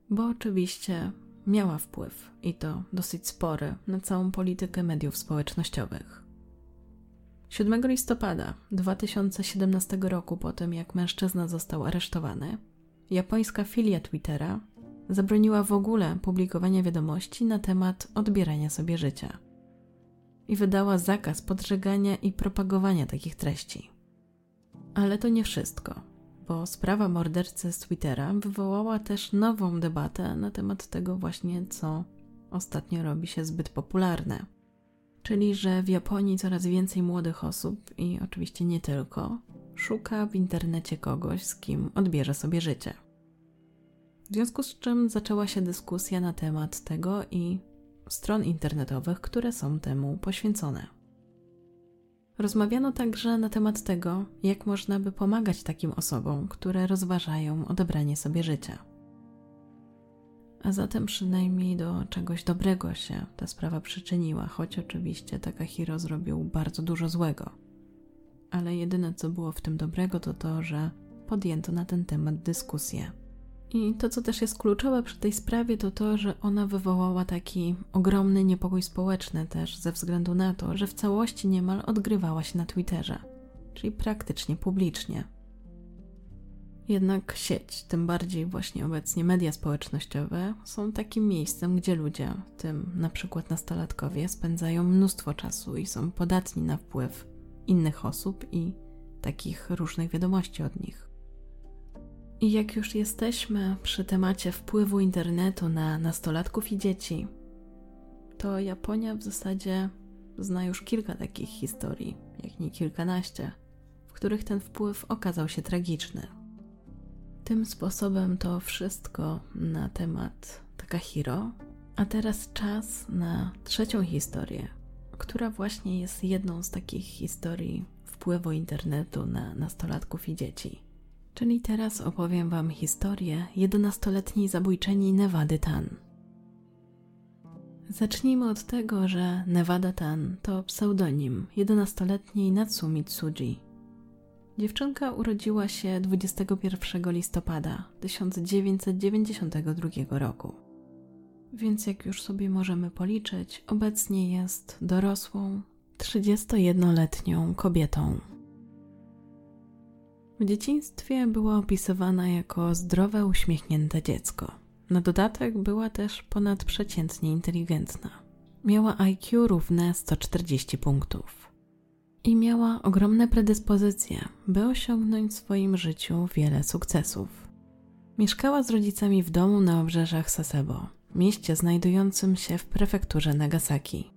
Bo oczywiście miała wpływ i to dosyć spory na całą politykę mediów społecznościowych. 7 listopada 2017 roku, po tym jak mężczyzna został aresztowany, japońska filia Twittera zabroniła w ogóle publikowania wiadomości na temat odbierania sobie życia i wydała zakaz podżegania i propagowania takich treści. Ale to nie wszystko, bo sprawa mordercy z Twittera wywołała też nową debatę na temat tego właśnie, co ostatnio robi się zbyt popularne. Czyli, że w Japonii coraz więcej młodych osób, i oczywiście nie tylko, szuka w internecie kogoś, z kim odbierze sobie życie. W związku z czym zaczęła się dyskusja na temat tego i stron internetowych, które są temu poświęcone. Rozmawiano także na temat tego, jak można by pomagać takim osobom, które rozważają odebranie sobie życia. A zatem przynajmniej do czegoś dobrego się ta sprawa przyczyniła, choć oczywiście Takahiro zrobił bardzo dużo złego ale jedyne co było w tym dobrego to to, że podjęto na ten temat dyskusję. I to, co też jest kluczowe przy tej sprawie, to to, że ona wywołała taki ogromny niepokój społeczny też ze względu na to, że w całości niemal odgrywała się na Twitterze, czyli praktycznie publicznie. Jednak sieć, tym bardziej właśnie obecnie media społecznościowe, są takim miejscem, gdzie ludzie, w tym na przykład nastolatkowie, spędzają mnóstwo czasu i są podatni na wpływ innych osób i takich różnych wiadomości od nich. I jak już jesteśmy przy temacie wpływu internetu na nastolatków i dzieci, to Japonia w zasadzie zna już kilka takich historii, jak nie kilkanaście, w których ten wpływ okazał się tragiczny. Tym sposobem to wszystko na temat Takahiro, a teraz czas na trzecią historię, która właśnie jest jedną z takich historii wpływu internetu na nastolatków i dzieci. Czyli teraz opowiem Wam historię 11-letniej zabójczyni Nevady Tan. Zacznijmy od tego, że Nevada Tan to pseudonim 11-letniej Natsumi Tsuji. Dziewczynka urodziła się 21 listopada 1992 roku. Więc jak już sobie możemy policzyć, obecnie jest dorosłą, 31-letnią kobietą. W dzieciństwie była opisywana jako zdrowe, uśmiechnięte dziecko. Na dodatek była też ponadprzeciętnie inteligentna. Miała IQ równe 140 punktów. I miała ogromne predyspozycje, by osiągnąć w swoim życiu wiele sukcesów. Mieszkała z rodzicami w domu na obrzeżach Sasebo, mieście znajdującym się w prefekturze Nagasaki.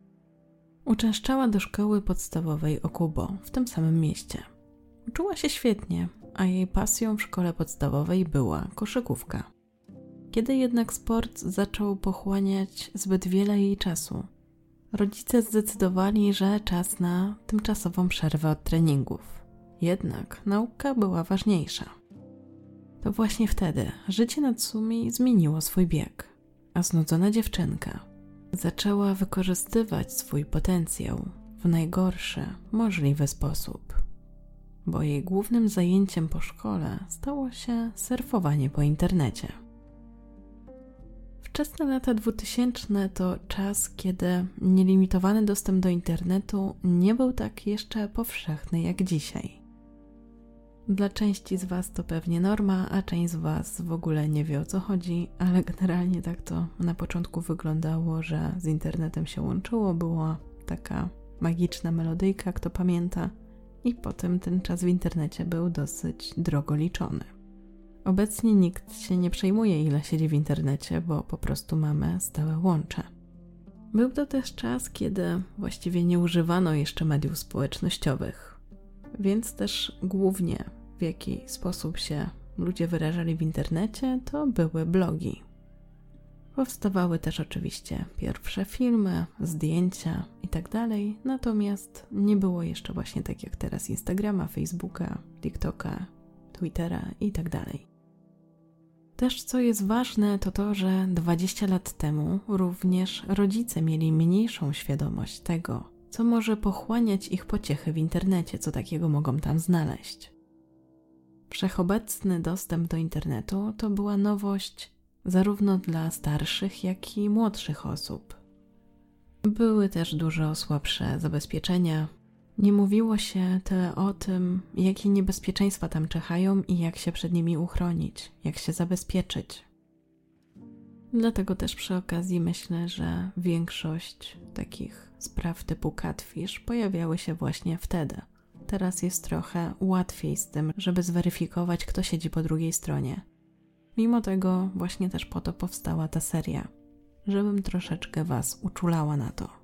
Uczęszczała do szkoły podstawowej Okubo w tym samym mieście. Uczyła się świetnie, a jej pasją w szkole podstawowej była koszykówka. Kiedy jednak sport zaczął pochłaniać zbyt wiele jej czasu, rodzice zdecydowali, że czas na tymczasową przerwę od treningów. Jednak nauka była ważniejsza. To właśnie wtedy życie Natsumi zmieniło swój bieg, a znudzona dziewczynka zaczęła wykorzystywać swój potencjał w najgorszy możliwy sposób, bo jej głównym zajęciem po szkole stało się surfowanie po internecie. Wczesne lata 2000 to czas, kiedy nielimitowany dostęp do internetu nie był tak jeszcze powszechny jak dzisiaj. Dla części z Was to pewnie norma, a część z Was w ogóle nie wie o co chodzi, ale generalnie tak to na początku wyglądało, że z internetem się łączyło, była taka magiczna melodyjka, kto pamięta, i potem ten czas w internecie był dosyć drogo liczony. Obecnie nikt się nie przejmuje, ile siedzi w internecie, bo po prostu mamy stałe łącze. Był to też czas, kiedy właściwie nie używano jeszcze mediów społecznościowych, więc też głównie w jaki sposób się ludzie wyrażali w internecie, to były blogi. Powstawały też oczywiście pierwsze filmy, zdjęcia itd., tak natomiast nie było jeszcze właśnie tak jak teraz Instagrama, Facebooka, TikToka, Twittera itd. Też co jest ważne, to to, że 20 lat temu również rodzice mieli mniejszą świadomość tego, co może pochłaniać ich pociechy w internecie, co takiego mogą tam znaleźć. Wszechobecny dostęp do internetu to była nowość zarówno dla starszych, jak i młodszych osób. Były też dużo słabsze zabezpieczenia. Nie mówiło się tyle o tym, jakie niebezpieczeństwa tam czekają i jak się przed nimi uchronić, jak się zabezpieczyć. Dlatego też przy okazji myślę, że większość takich spraw typu catfish pojawiały się właśnie wtedy. Teraz jest trochę łatwiej z tym, żeby zweryfikować, kto siedzi po drugiej stronie. Mimo tego, właśnie też po to powstała ta seria, żebym troszeczkę Was uczulała na to,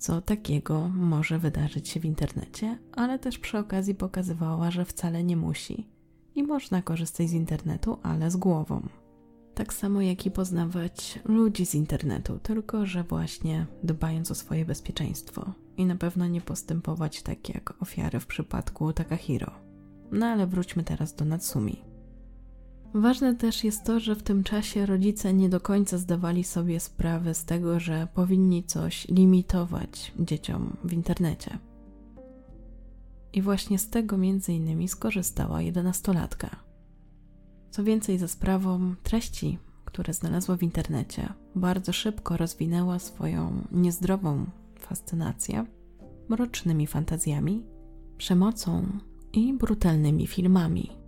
co takiego może wydarzyć się w internecie, ale też przy okazji pokazywała, że wcale nie musi i można korzystać z internetu, ale z głową tak samo jak i poznawać ludzi z internetu, tylko że właśnie dbając o swoje bezpieczeństwo i na pewno nie postępować tak jak ofiary w przypadku Takahiro. No ale wróćmy teraz do Natsumi. Ważne też jest to, że w tym czasie rodzice nie do końca zdawali sobie sprawę z tego, że powinni coś limitować dzieciom w internecie. I właśnie z tego między innymi skorzystała jedenastolatka. Co więcej, za sprawą treści, które znalazła w internecie, bardzo szybko rozwinęła swoją niezdrową fascynację mrocznymi fantazjami, przemocą i brutalnymi filmami.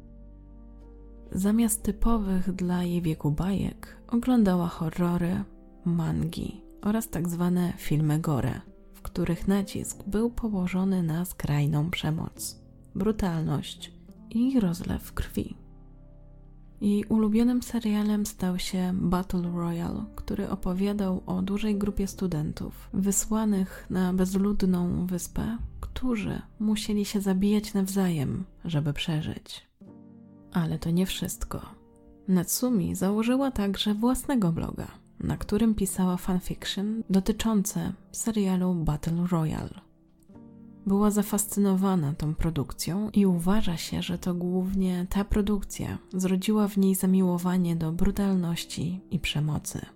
Zamiast typowych dla jej wieku bajek, oglądała horrory, mangi oraz tak zwane filmy gore, w których nacisk był położony na skrajną przemoc, brutalność i rozlew krwi. Jej ulubionym serialem stał się Battle Royale, który opowiadał o dużej grupie studentów wysłanych na bezludną wyspę, którzy musieli się zabijać nawzajem, żeby przeżyć. Ale to nie wszystko. Natsumi założyła także własnego bloga, na którym pisała fanfiction dotyczące serialu Battle Royale. Była zafascynowana tą produkcją i uważa się, że to głównie ta produkcja zrodziła w niej zamiłowanie do brutalności i przemocy.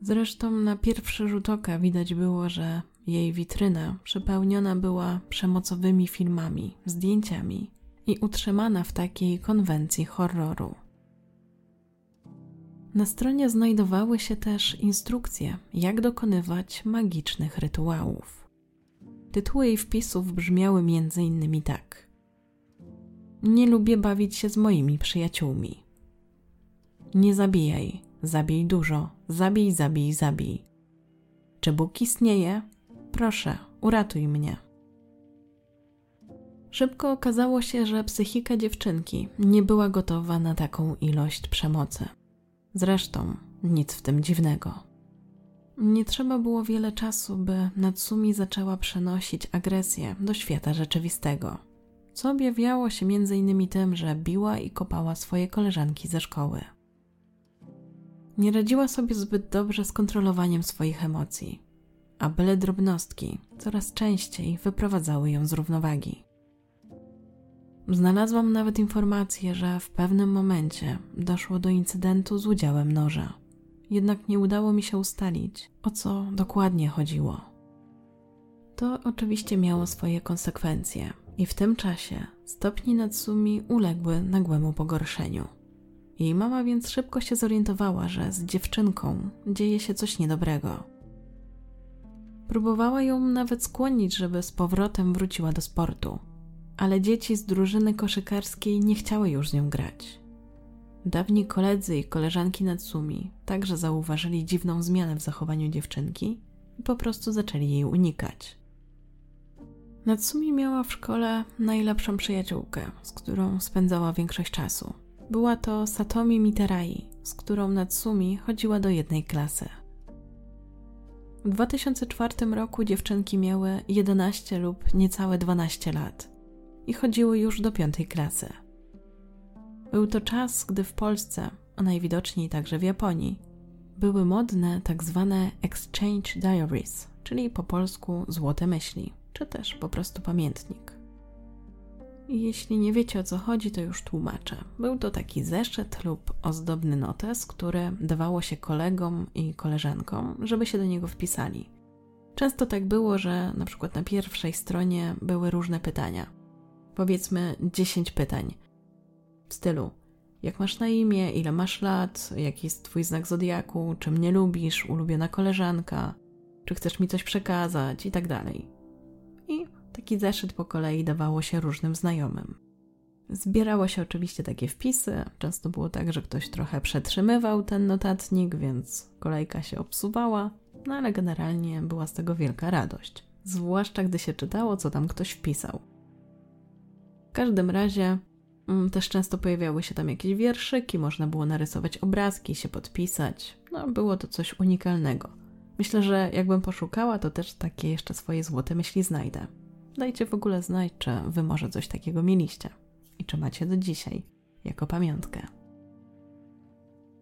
Zresztą na pierwszy rzut oka widać było, że jej witryna przepełniona była przemocowymi filmami, zdjęciami i utrzymana w takiej konwencji horroru. Na stronie znajdowały się też instrukcje, jak dokonywać magicznych rytuałów. Tytuły jej wpisów brzmiały m.in. tak: Nie lubię bawić się z moimi przyjaciółmi. Nie zabijaj, zabij dużo, zabij, zabij, zabij. Czy Bóg istnieje? Proszę, uratuj mnie. Szybko okazało się, że psychika dziewczynki nie była gotowa na taką ilość przemocy. Zresztą nic w tym dziwnego. Nie trzeba było wiele czasu, by Natsumi zaczęła przenosić agresję do świata rzeczywistego, co objawiało się m.in. tym, że biła i kopała swoje koleżanki ze szkoły. Nie radziła sobie zbyt dobrze z kontrolowaniem swoich emocji, a byle drobnostki coraz częściej wyprowadzały ją z równowagi. Znalazłam nawet informację, że w pewnym momencie doszło do incydentu z udziałem noża. Jednak nie udało mi się ustalić, o co dokładnie chodziło. To oczywiście miało swoje konsekwencje, i w tym czasie stopni Natsumi uległy nagłemu pogorszeniu. Jej mama więc szybko się zorientowała, że z dziewczynką dzieje się coś niedobrego. Próbowała ją nawet skłonić, żeby z powrotem wróciła do sportu ale dzieci z drużyny koszykarskiej nie chciały już z nią grać. Dawni koledzy i koleżanki Natsumi także zauważyli dziwną zmianę w zachowaniu dziewczynki i po prostu zaczęli jej unikać. Natsumi miała w szkole najlepszą przyjaciółkę, z którą spędzała większość czasu. Była to Satomi Miterai, z którą Natsumi chodziła do jednej klasy. W 2004 roku dziewczynki miały 11 lub niecałe 12 lat i chodziły już do piątej klasy. Był to czas, gdy w Polsce, a najwidoczniej także w Japonii, były modne tak zwane exchange diaries, czyli po polsku złote myśli, czy też po prostu pamiętnik. Jeśli nie wiecie o co chodzi, to już tłumaczę. Był to taki zeszyt lub ozdobny notes, który dawało się kolegom i koleżankom, żeby się do niego wpisali. Często tak było, że na przykład na pierwszej stronie były różne pytania powiedzmy 10 pytań w stylu jak masz na imię, ile masz lat, jaki jest twój znak zodiaku, czy mnie lubisz, ulubiona koleżanka, czy chcesz mi coś przekazać i tak dalej. I taki zeszyt po kolei dawało się różnym znajomym. Zbierało się oczywiście takie wpisy. Często było tak, że ktoś trochę przetrzymywał ten notatnik, więc kolejka się obsuwała, no ale generalnie była z tego wielka radość. Zwłaszcza gdy się czytało, co tam ktoś wpisał każdym razie mm, też często pojawiały się tam jakieś wierszyki, można było narysować obrazki, się podpisać. No, było to coś unikalnego. Myślę, że jakbym poszukała, to też takie jeszcze swoje złote myśli znajdę. Dajcie w ogóle znać, czy wy może coś takiego mieliście i czy macie do dzisiaj jako pamiątkę.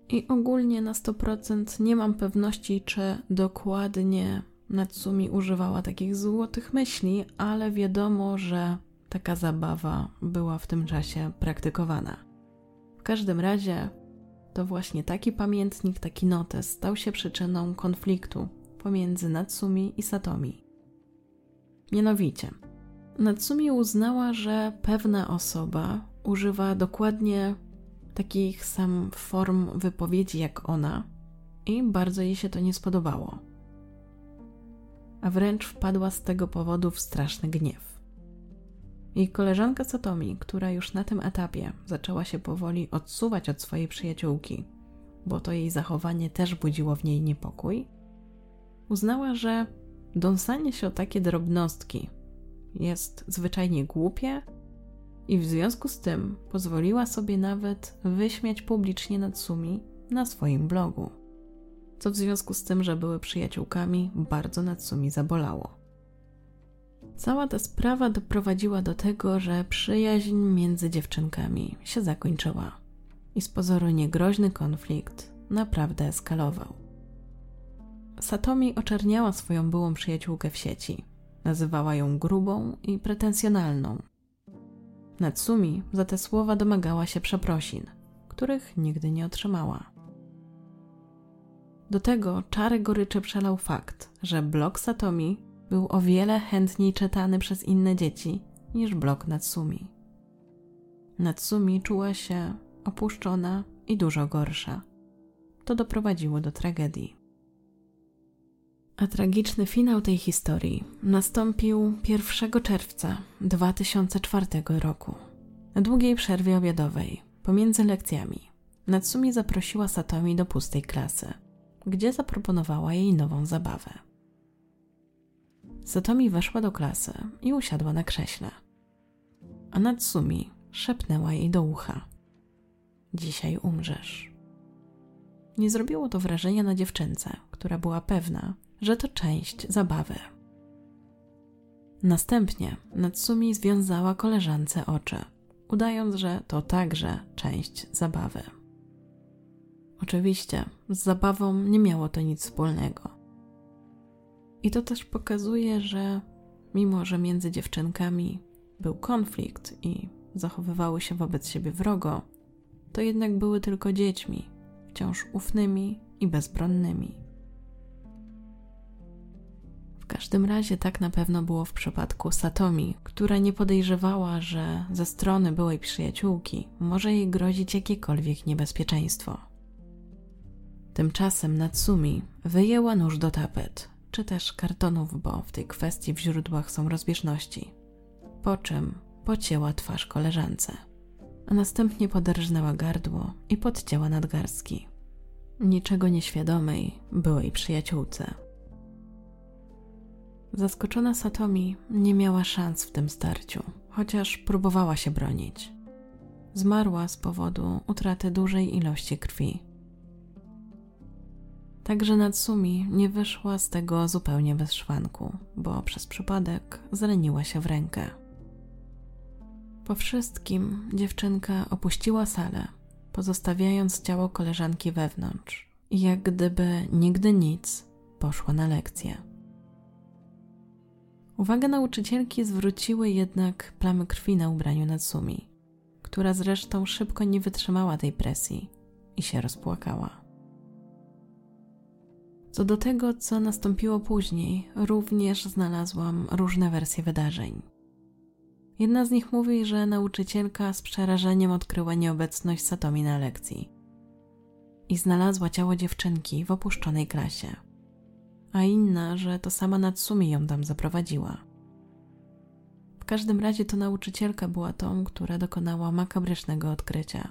I ogólnie na 100% nie mam pewności, czy dokładnie Natsumi używała takich złotych myśli, ale wiadomo, że taka zabawa była w tym czasie praktykowana. W każdym razie to właśnie taki pamiętnik, taki notes stał się przyczyną konfliktu pomiędzy Natsumi i Satomi. Mianowicie, Natsumi uznała, że pewna osoba używa dokładnie takich sam form wypowiedzi jak ona i bardzo jej się to nie spodobało. A wręcz wpadła z tego powodu w straszny gniew. Jej koleżanka Satomi, która już na tym etapie zaczęła się powoli odsuwać od swojej przyjaciółki, bo to jej zachowanie też budziło w niej niepokój, Uznała, że dąsanie się o takie drobnostki jest zwyczajnie głupie i w związku z tym pozwoliła sobie nawet wyśmiać publicznie Natsumi na swoim blogu. Co w związku z tym, że były przyjaciółkami, bardzo Natsumi zabolało. Cała ta sprawa doprowadziła do tego, że przyjaźń między dziewczynkami się zakończyła i z pozoru niegroźny konflikt naprawdę eskalował. Satomi oczerniała swoją byłą przyjaciółkę w sieci. Nazywała ją grubą i pretensjonalną. Natsumi za te słowa domagała się przeprosin, których nigdy nie otrzymała. Do tego czary goryczy przelał fakt, że blog Satomi był o wiele chętniej czytany przez inne dzieci niż blog Natsumi. Natsumi czuła się opuszczona i dużo gorsza. To doprowadziło do tragedii. A tragiczny finał tej historii nastąpił 1 czerwca 2004 roku. Na długiej przerwie obiadowej, pomiędzy lekcjami, Natsumi zaprosiła Satomi do pustej klasy, gdzie zaproponowała jej nową zabawę. Satomi weszła do klasy i usiadła na krześle. A Natsumi szepnęła jej do ucha: Dzisiaj umrzesz. Nie zrobiło to wrażenia na dziewczynce, która była pewna, że to część zabawy. Następnie Natsumi związała koleżance oczy, udając, że to także część zabawy. Oczywiście z zabawą nie miało to nic wspólnego. I to też pokazuje, że mimo, że między dziewczynkami był konflikt i zachowywały się wobec siebie wrogo, to jednak były tylko dziećmi, wciąż ufnymi i bezbronnymi. W każdym razie tak na pewno było w przypadku Satomi, która nie podejrzewała, że ze strony byłej przyjaciółki może jej grozić jakiekolwiek niebezpieczeństwo. Tymczasem Natsumi wyjęła nóż do tapet, czy też kartonów, bo w tej kwestii w źródłach są rozbieżności. Po czym pocięła twarz koleżance, a następnie poderżnęła gardło i podcięła nadgarstki. Niczego nieświadomej byłej przyjaciółce. Zaskoczona Satomi nie miała szans w tym starciu, chociaż próbowała się bronić. Zmarła z powodu utraty dużej ilości krwi. Także Natsumi nie wyszła z tego zupełnie bez szwanku, bo przez przypadek zraniła się w rękę. Po wszystkim dziewczynka opuściła salę, pozostawiając ciało koleżanki wewnątrz i jak gdyby nigdy nic poszła na lekcję. Uwagę nauczycielki zwróciły jednak plamy krwi na ubraniu Natsumi, która zresztą szybko nie wytrzymała tej presji i się rozpłakała. Co do tego, co nastąpiło później, również znalazłam różne wersje wydarzeń. Jedna z nich mówi, że nauczycielka z przerażeniem odkryła nieobecność Satomi na lekcji i znalazła ciało dziewczynki w opuszczonej klasie a inna, że to sama Natsumi ją tam zaprowadziła. W każdym razie to nauczycielka była tą, która dokonała makabrycznego odkrycia.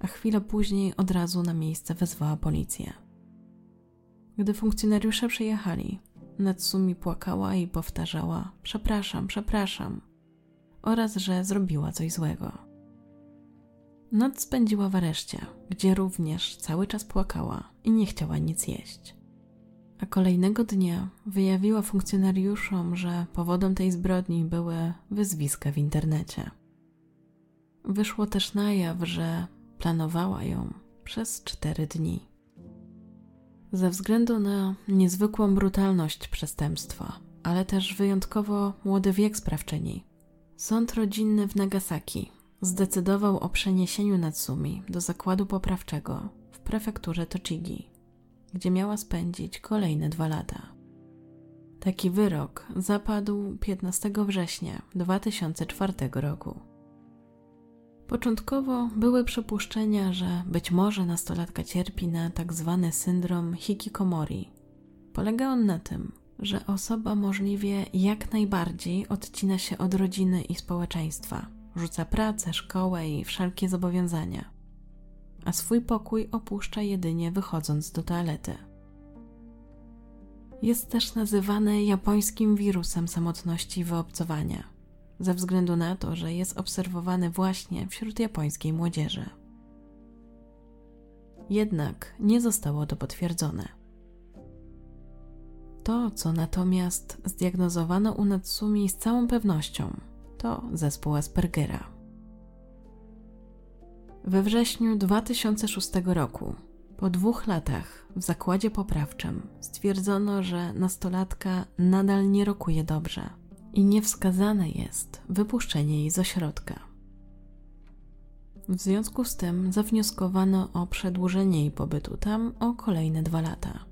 A chwilę później od razu na miejsce wezwała policję. Gdy funkcjonariusze przyjechali, Natsumi płakała i powtarzała: Przepraszam, przepraszam, oraz że zrobiła coś złego. Noc spędziła w areszcie, gdzie również cały czas płakała i nie chciała nic jeść a kolejnego dnia wyjawiła funkcjonariuszom, że powodem tej zbrodni były wyzwiska w internecie. Wyszło też na jaw, że planowała ją przez cztery dni. Ze względu na niezwykłą brutalność przestępstwa, ale też wyjątkowo młody wiek sprawczyni, sąd rodzinny w Nagasaki zdecydował o przeniesieniu Natsumi do zakładu poprawczego w prefekturze Tochigi gdzie miała spędzić kolejne dwa lata. Taki wyrok zapadł 15 września 2004 roku. Początkowo były przypuszczenia, że być może nastolatka cierpi na tak zwany syndrom hikikomori. Polega on na tym, że osoba możliwie jak najbardziej odcina się od rodziny i społeczeństwa, rzuca pracę, szkołę i wszelkie zobowiązania a swój pokój opuszcza jedynie wychodząc do toalety. jest też nazywany japońskim wirusem samotności i wyobcowania, ze względu na to, że jest obserwowany właśnie wśród japońskiej młodzieży. Jednak nie zostało to potwierdzone. To, co natomiast zdiagnozowano u Natsumi z całą pewnością, to zespół Aspergera. We wrześniu 2006 roku, po dwóch latach w zakładzie poprawczym, stwierdzono, że nastolatka nadal nie rokuje dobrze i niewskazane jest wypuszczenie jej z ośrodka. W związku z tym zawnioskowano o przedłużenie jej pobytu tam o kolejne dwa lata.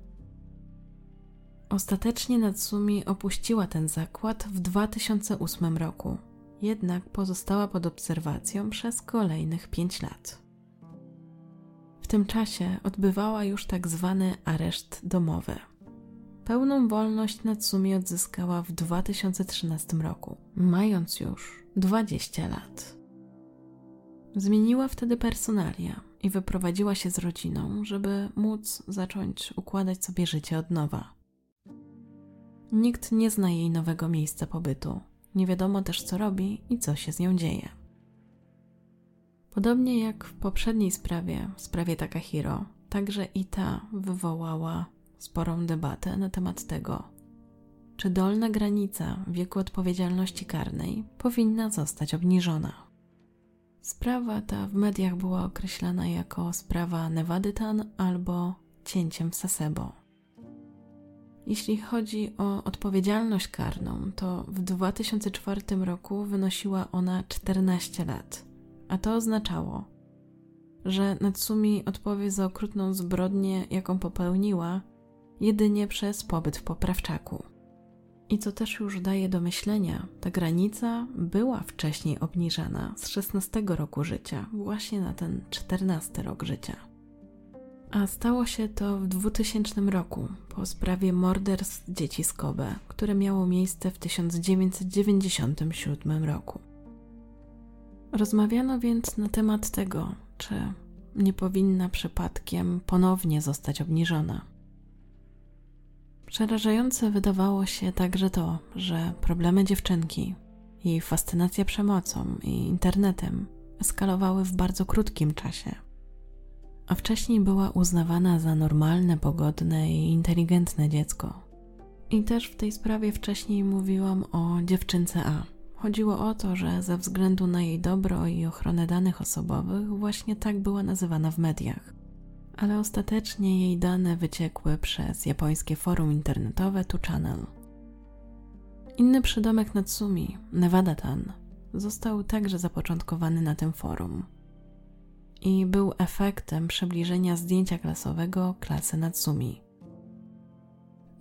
Ostatecznie Natsumi opuściła ten zakład w 2008 roku, jednak pozostała pod obserwacją przez kolejnych 5 lat. W tym czasie odbywała już tak zwany areszt domowy. Pełną wolność Natsumi odzyskała w 2013 roku, mając już 20 lat. Zmieniła wtedy personalia i wyprowadziła się z rodziną, żeby móc zacząć układać sobie życie od nowa. Nikt nie zna jej nowego miejsca pobytu. Nie wiadomo też, co robi i co się z nią dzieje. Podobnie jak w poprzedniej sprawie, w sprawie Takahiro, także i ta wywołała sporą debatę na temat tego, czy dolna granica wieku odpowiedzialności karnej powinna zostać obniżona. Sprawa ta w mediach była określana jako sprawa Nevady-tan albo cięciem Sasebo. Jeśli chodzi o odpowiedzialność karną, to w 2004 roku wynosiła ona 14 lat, a to oznaczało, że Natsumi odpowie za okrutną zbrodnię, jaką popełniła, jedynie przez pobyt w poprawczaku. I co też już daje do myślenia, ta granica była wcześniej obniżana z 16 roku życia właśnie na ten 14 rok życia. A stało się to w 2000 roku, po sprawie morderstw dzieci z Kobe, które miało miejsce w 1997 roku. Rozmawiano więc na temat tego, czy nie powinna przypadkiem ponownie zostać obniżona. Przerażające wydawało się także to, że problemy dziewczynki, jej fascynacja przemocą i internetem eskalowały w bardzo krótkim czasie a wcześniej była uznawana za normalne, pogodne i inteligentne dziecko. I też w tej sprawie wcześniej mówiłam o dziewczynce A. Chodziło o to, że ze względu na jej dobro i ochronę danych osobowych właśnie tak była nazywana w mediach. Ale ostatecznie jej dane wyciekły przez japońskie forum internetowe Tu Channel. Inny przydomek Natsumi, Nevada-tan, został także zapoczątkowany na tym forum i był efektem przybliżenia zdjęcia klasowego klasy Natsumi.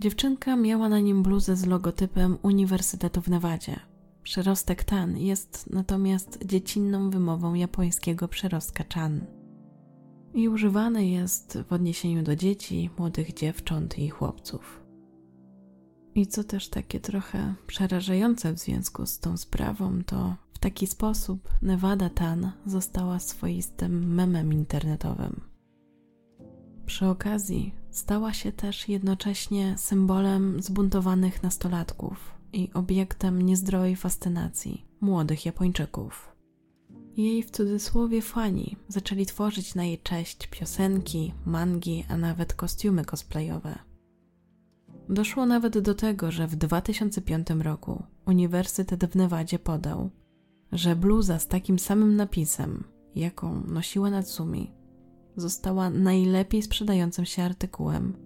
Dziewczynka miała na nim bluzę z logotypem Uniwersytetu w Nevadzie. Przyrostek tan jest natomiast dziecinną wymową japońskiego przyrostka chan i używany jest w odniesieniu do dzieci, młodych dziewcząt i chłopców. I co też takie trochę przerażające w związku z tą sprawą, to taki sposób Nevada Tan została swoistym memem internetowym. Przy okazji stała się też jednocześnie symbolem zbuntowanych nastolatków i obiektem niezdrowej fascynacji młodych Japończyków. Jej w cudzysłowie fani zaczęli tworzyć na jej cześć piosenki, mangi, a nawet kostiumy cosplayowe. Doszło nawet do tego, że w 2005 roku Uniwersytet w Nevadzie podał, że bluza z takim samym napisem, jaką nosiła Natsumi, została najlepiej sprzedającym się artykułem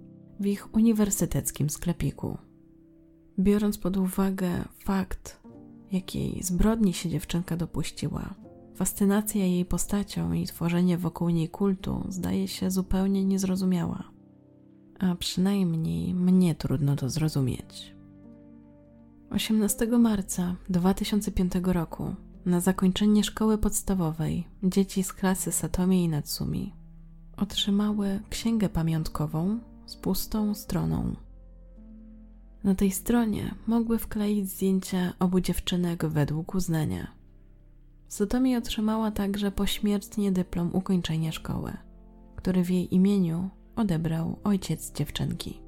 w ich uniwersyteckim sklepiku. Biorąc pod uwagę fakt, jakiej zbrodni się dziewczynka dopuściła, fascynacja jej postacią i tworzenie wokół niej kultu zdaje się zupełnie niezrozumiała. A przynajmniej mnie trudno to zrozumieć. 18 marca 2005 roku na zakończenie szkoły podstawowej dzieci z klasy Satomi i Natsumi otrzymały księgę pamiątkową z pustą stroną. Na tej stronie mogły wkleić zdjęcia obu dziewczynek według uznania. Satomi otrzymała także pośmiertnie dyplom ukończenia szkoły, który w jej imieniu odebrał ojciec dziewczynki.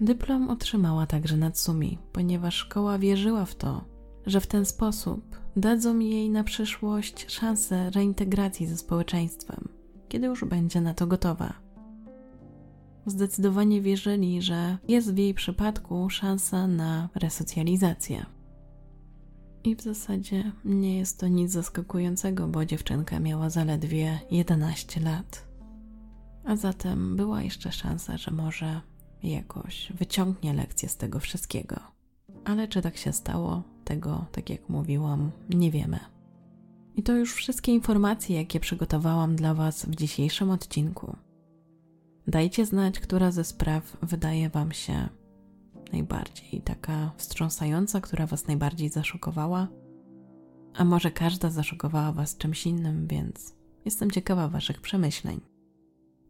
Dyplom otrzymała także Natsumi, ponieważ szkoła wierzyła w to, że w ten sposób dadzą jej na przyszłość szansę reintegracji ze społeczeństwem, kiedy już będzie na to gotowa. Zdecydowanie wierzyli, że jest w jej przypadku szansa na resocjalizację. I w zasadzie nie jest to nic zaskakującego, bo dziewczynka miała zaledwie 11 lat. A zatem była jeszcze szansa, że może jakoś wyciągnie lekcję z tego wszystkiego. Ale czy tak się stało, tego, tak jak mówiłam, nie wiemy. I to już wszystkie informacje, jakie przygotowałam dla Was w dzisiejszym odcinku. Dajcie znać, która ze spraw wydaje Wam się najbardziej taka wstrząsająca, która Was najbardziej zaszokowała. A może każda zaszokowała Was czymś innym, więc jestem ciekawa Waszych przemyśleń.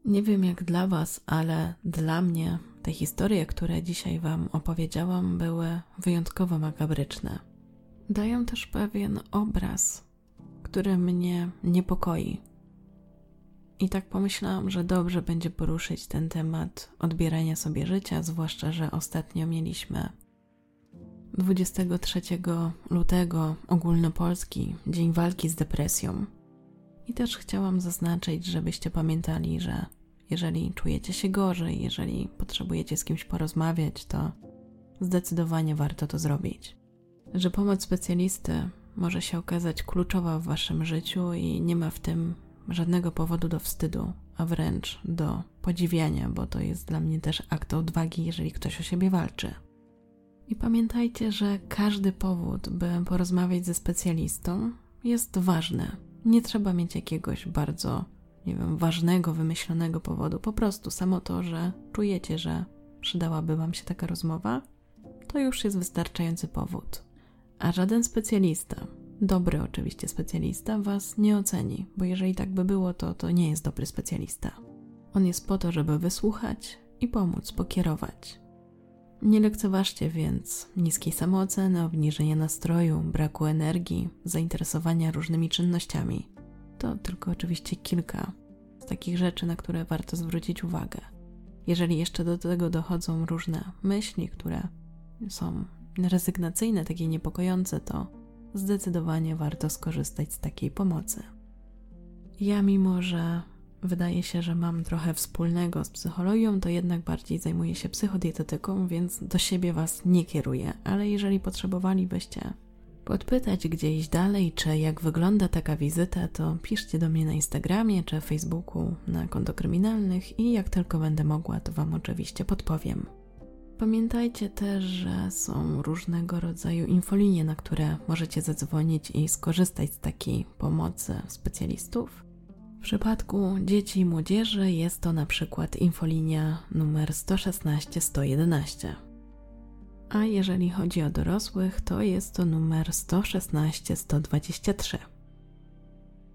Nie wiem jak dla Was, ale dla mnie te historie, które dzisiaj Wam opowiedziałam, były wyjątkowo makabryczne. Dają też pewien obraz, który mnie niepokoi. I tak pomyślałam, że dobrze będzie poruszyć ten temat odbierania sobie życia, zwłaszcza, że ostatnio mieliśmy 23 lutego ogólnopolski Dzień Walki z Depresją. I też chciałam zaznaczyć, żebyście pamiętali, że jeżeli czujecie się gorzej, jeżeli potrzebujecie z kimś porozmawiać, to zdecydowanie warto to zrobić. Że pomoc specjalisty może się okazać kluczowa w waszym życiu i nie ma w tym żadnego powodu do wstydu, a wręcz do podziwiania, bo to jest dla mnie też akt odwagi, jeżeli ktoś o siebie walczy. I pamiętajcie, że każdy powód, by porozmawiać ze specjalistą, jest ważny. Nie trzeba mieć jakiegoś bardzo nie wiem, ważnego, wymyślonego powodu. Po prostu samo to, że czujecie, że przydałaby Wam się taka rozmowa, to już jest wystarczający powód. A żaden specjalista, dobry oczywiście specjalista, Was nie oceni, bo jeżeli tak by było, to to nie jest dobry specjalista. On jest po to, żeby wysłuchać i pomóc, pokierować. Nie lekceważcie więc niskiej samooceny, obniżenia nastroju, braku energii, zainteresowania różnymi czynnościami. To tylko oczywiście kilka z takich rzeczy, na które warto zwrócić uwagę. Jeżeli jeszcze do tego dochodzą różne myśli, które są rezygnacyjne, takie niepokojące, to zdecydowanie warto skorzystać z takiej pomocy. Ja, mimo że wydaje się, że mam trochę wspólnego z psychologią, to jednak bardziej zajmuję się psychodietetyką, więc do siebie Was nie kieruję, ale jeżeli potrzebowalibyście podpytać gdzieś dalej, czy jak wygląda taka wizyta, to piszcie do mnie na Instagramie czy Facebooku na konto kryminalnych i jak tylko będę mogła, to Wam oczywiście podpowiem. Pamiętajcie też, że są różnego rodzaju infolinie, na które możecie zadzwonić i skorzystać z takiej pomocy specjalistów. W przypadku dzieci i młodzieży jest to na przykład infolinia numer 116 111 a jeżeli chodzi o dorosłych, to jest to numer 116 123.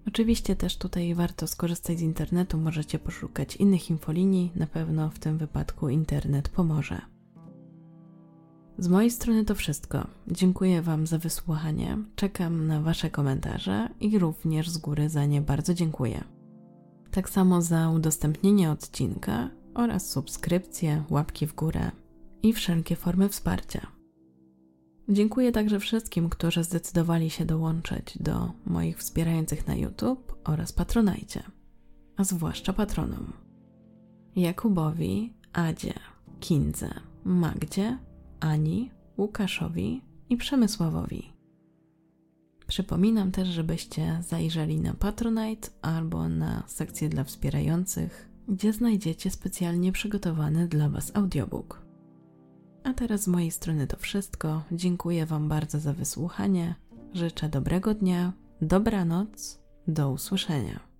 Oczywiście też tutaj warto skorzystać z internetu, możecie poszukać innych infolinii, na pewno w tym wypadku internet pomoże. Z mojej strony to wszystko. Dziękuję Wam za wysłuchanie, czekam na Wasze komentarze i również z góry za nie bardzo dziękuję. Tak samo za udostępnienie odcinka oraz subskrypcje, łapki w górę i wszelkie formy wsparcia. Dziękuję także wszystkim, którzy zdecydowali się dołączyć do moich wspierających na YouTube oraz Patronajcie, a zwłaszcza patronom. Jakubowi, Adzie, Kindze, Magdzie, Ani, Łukaszowi i Przemysławowi. Przypominam też, żebyście zajrzeli na Patronite albo na sekcję dla wspierających, gdzie znajdziecie specjalnie przygotowany dla Was audiobook. A teraz z mojej strony to wszystko. Dziękuję Wam bardzo za wysłuchanie. Życzę dobrego dnia, dobranoc, do usłyszenia.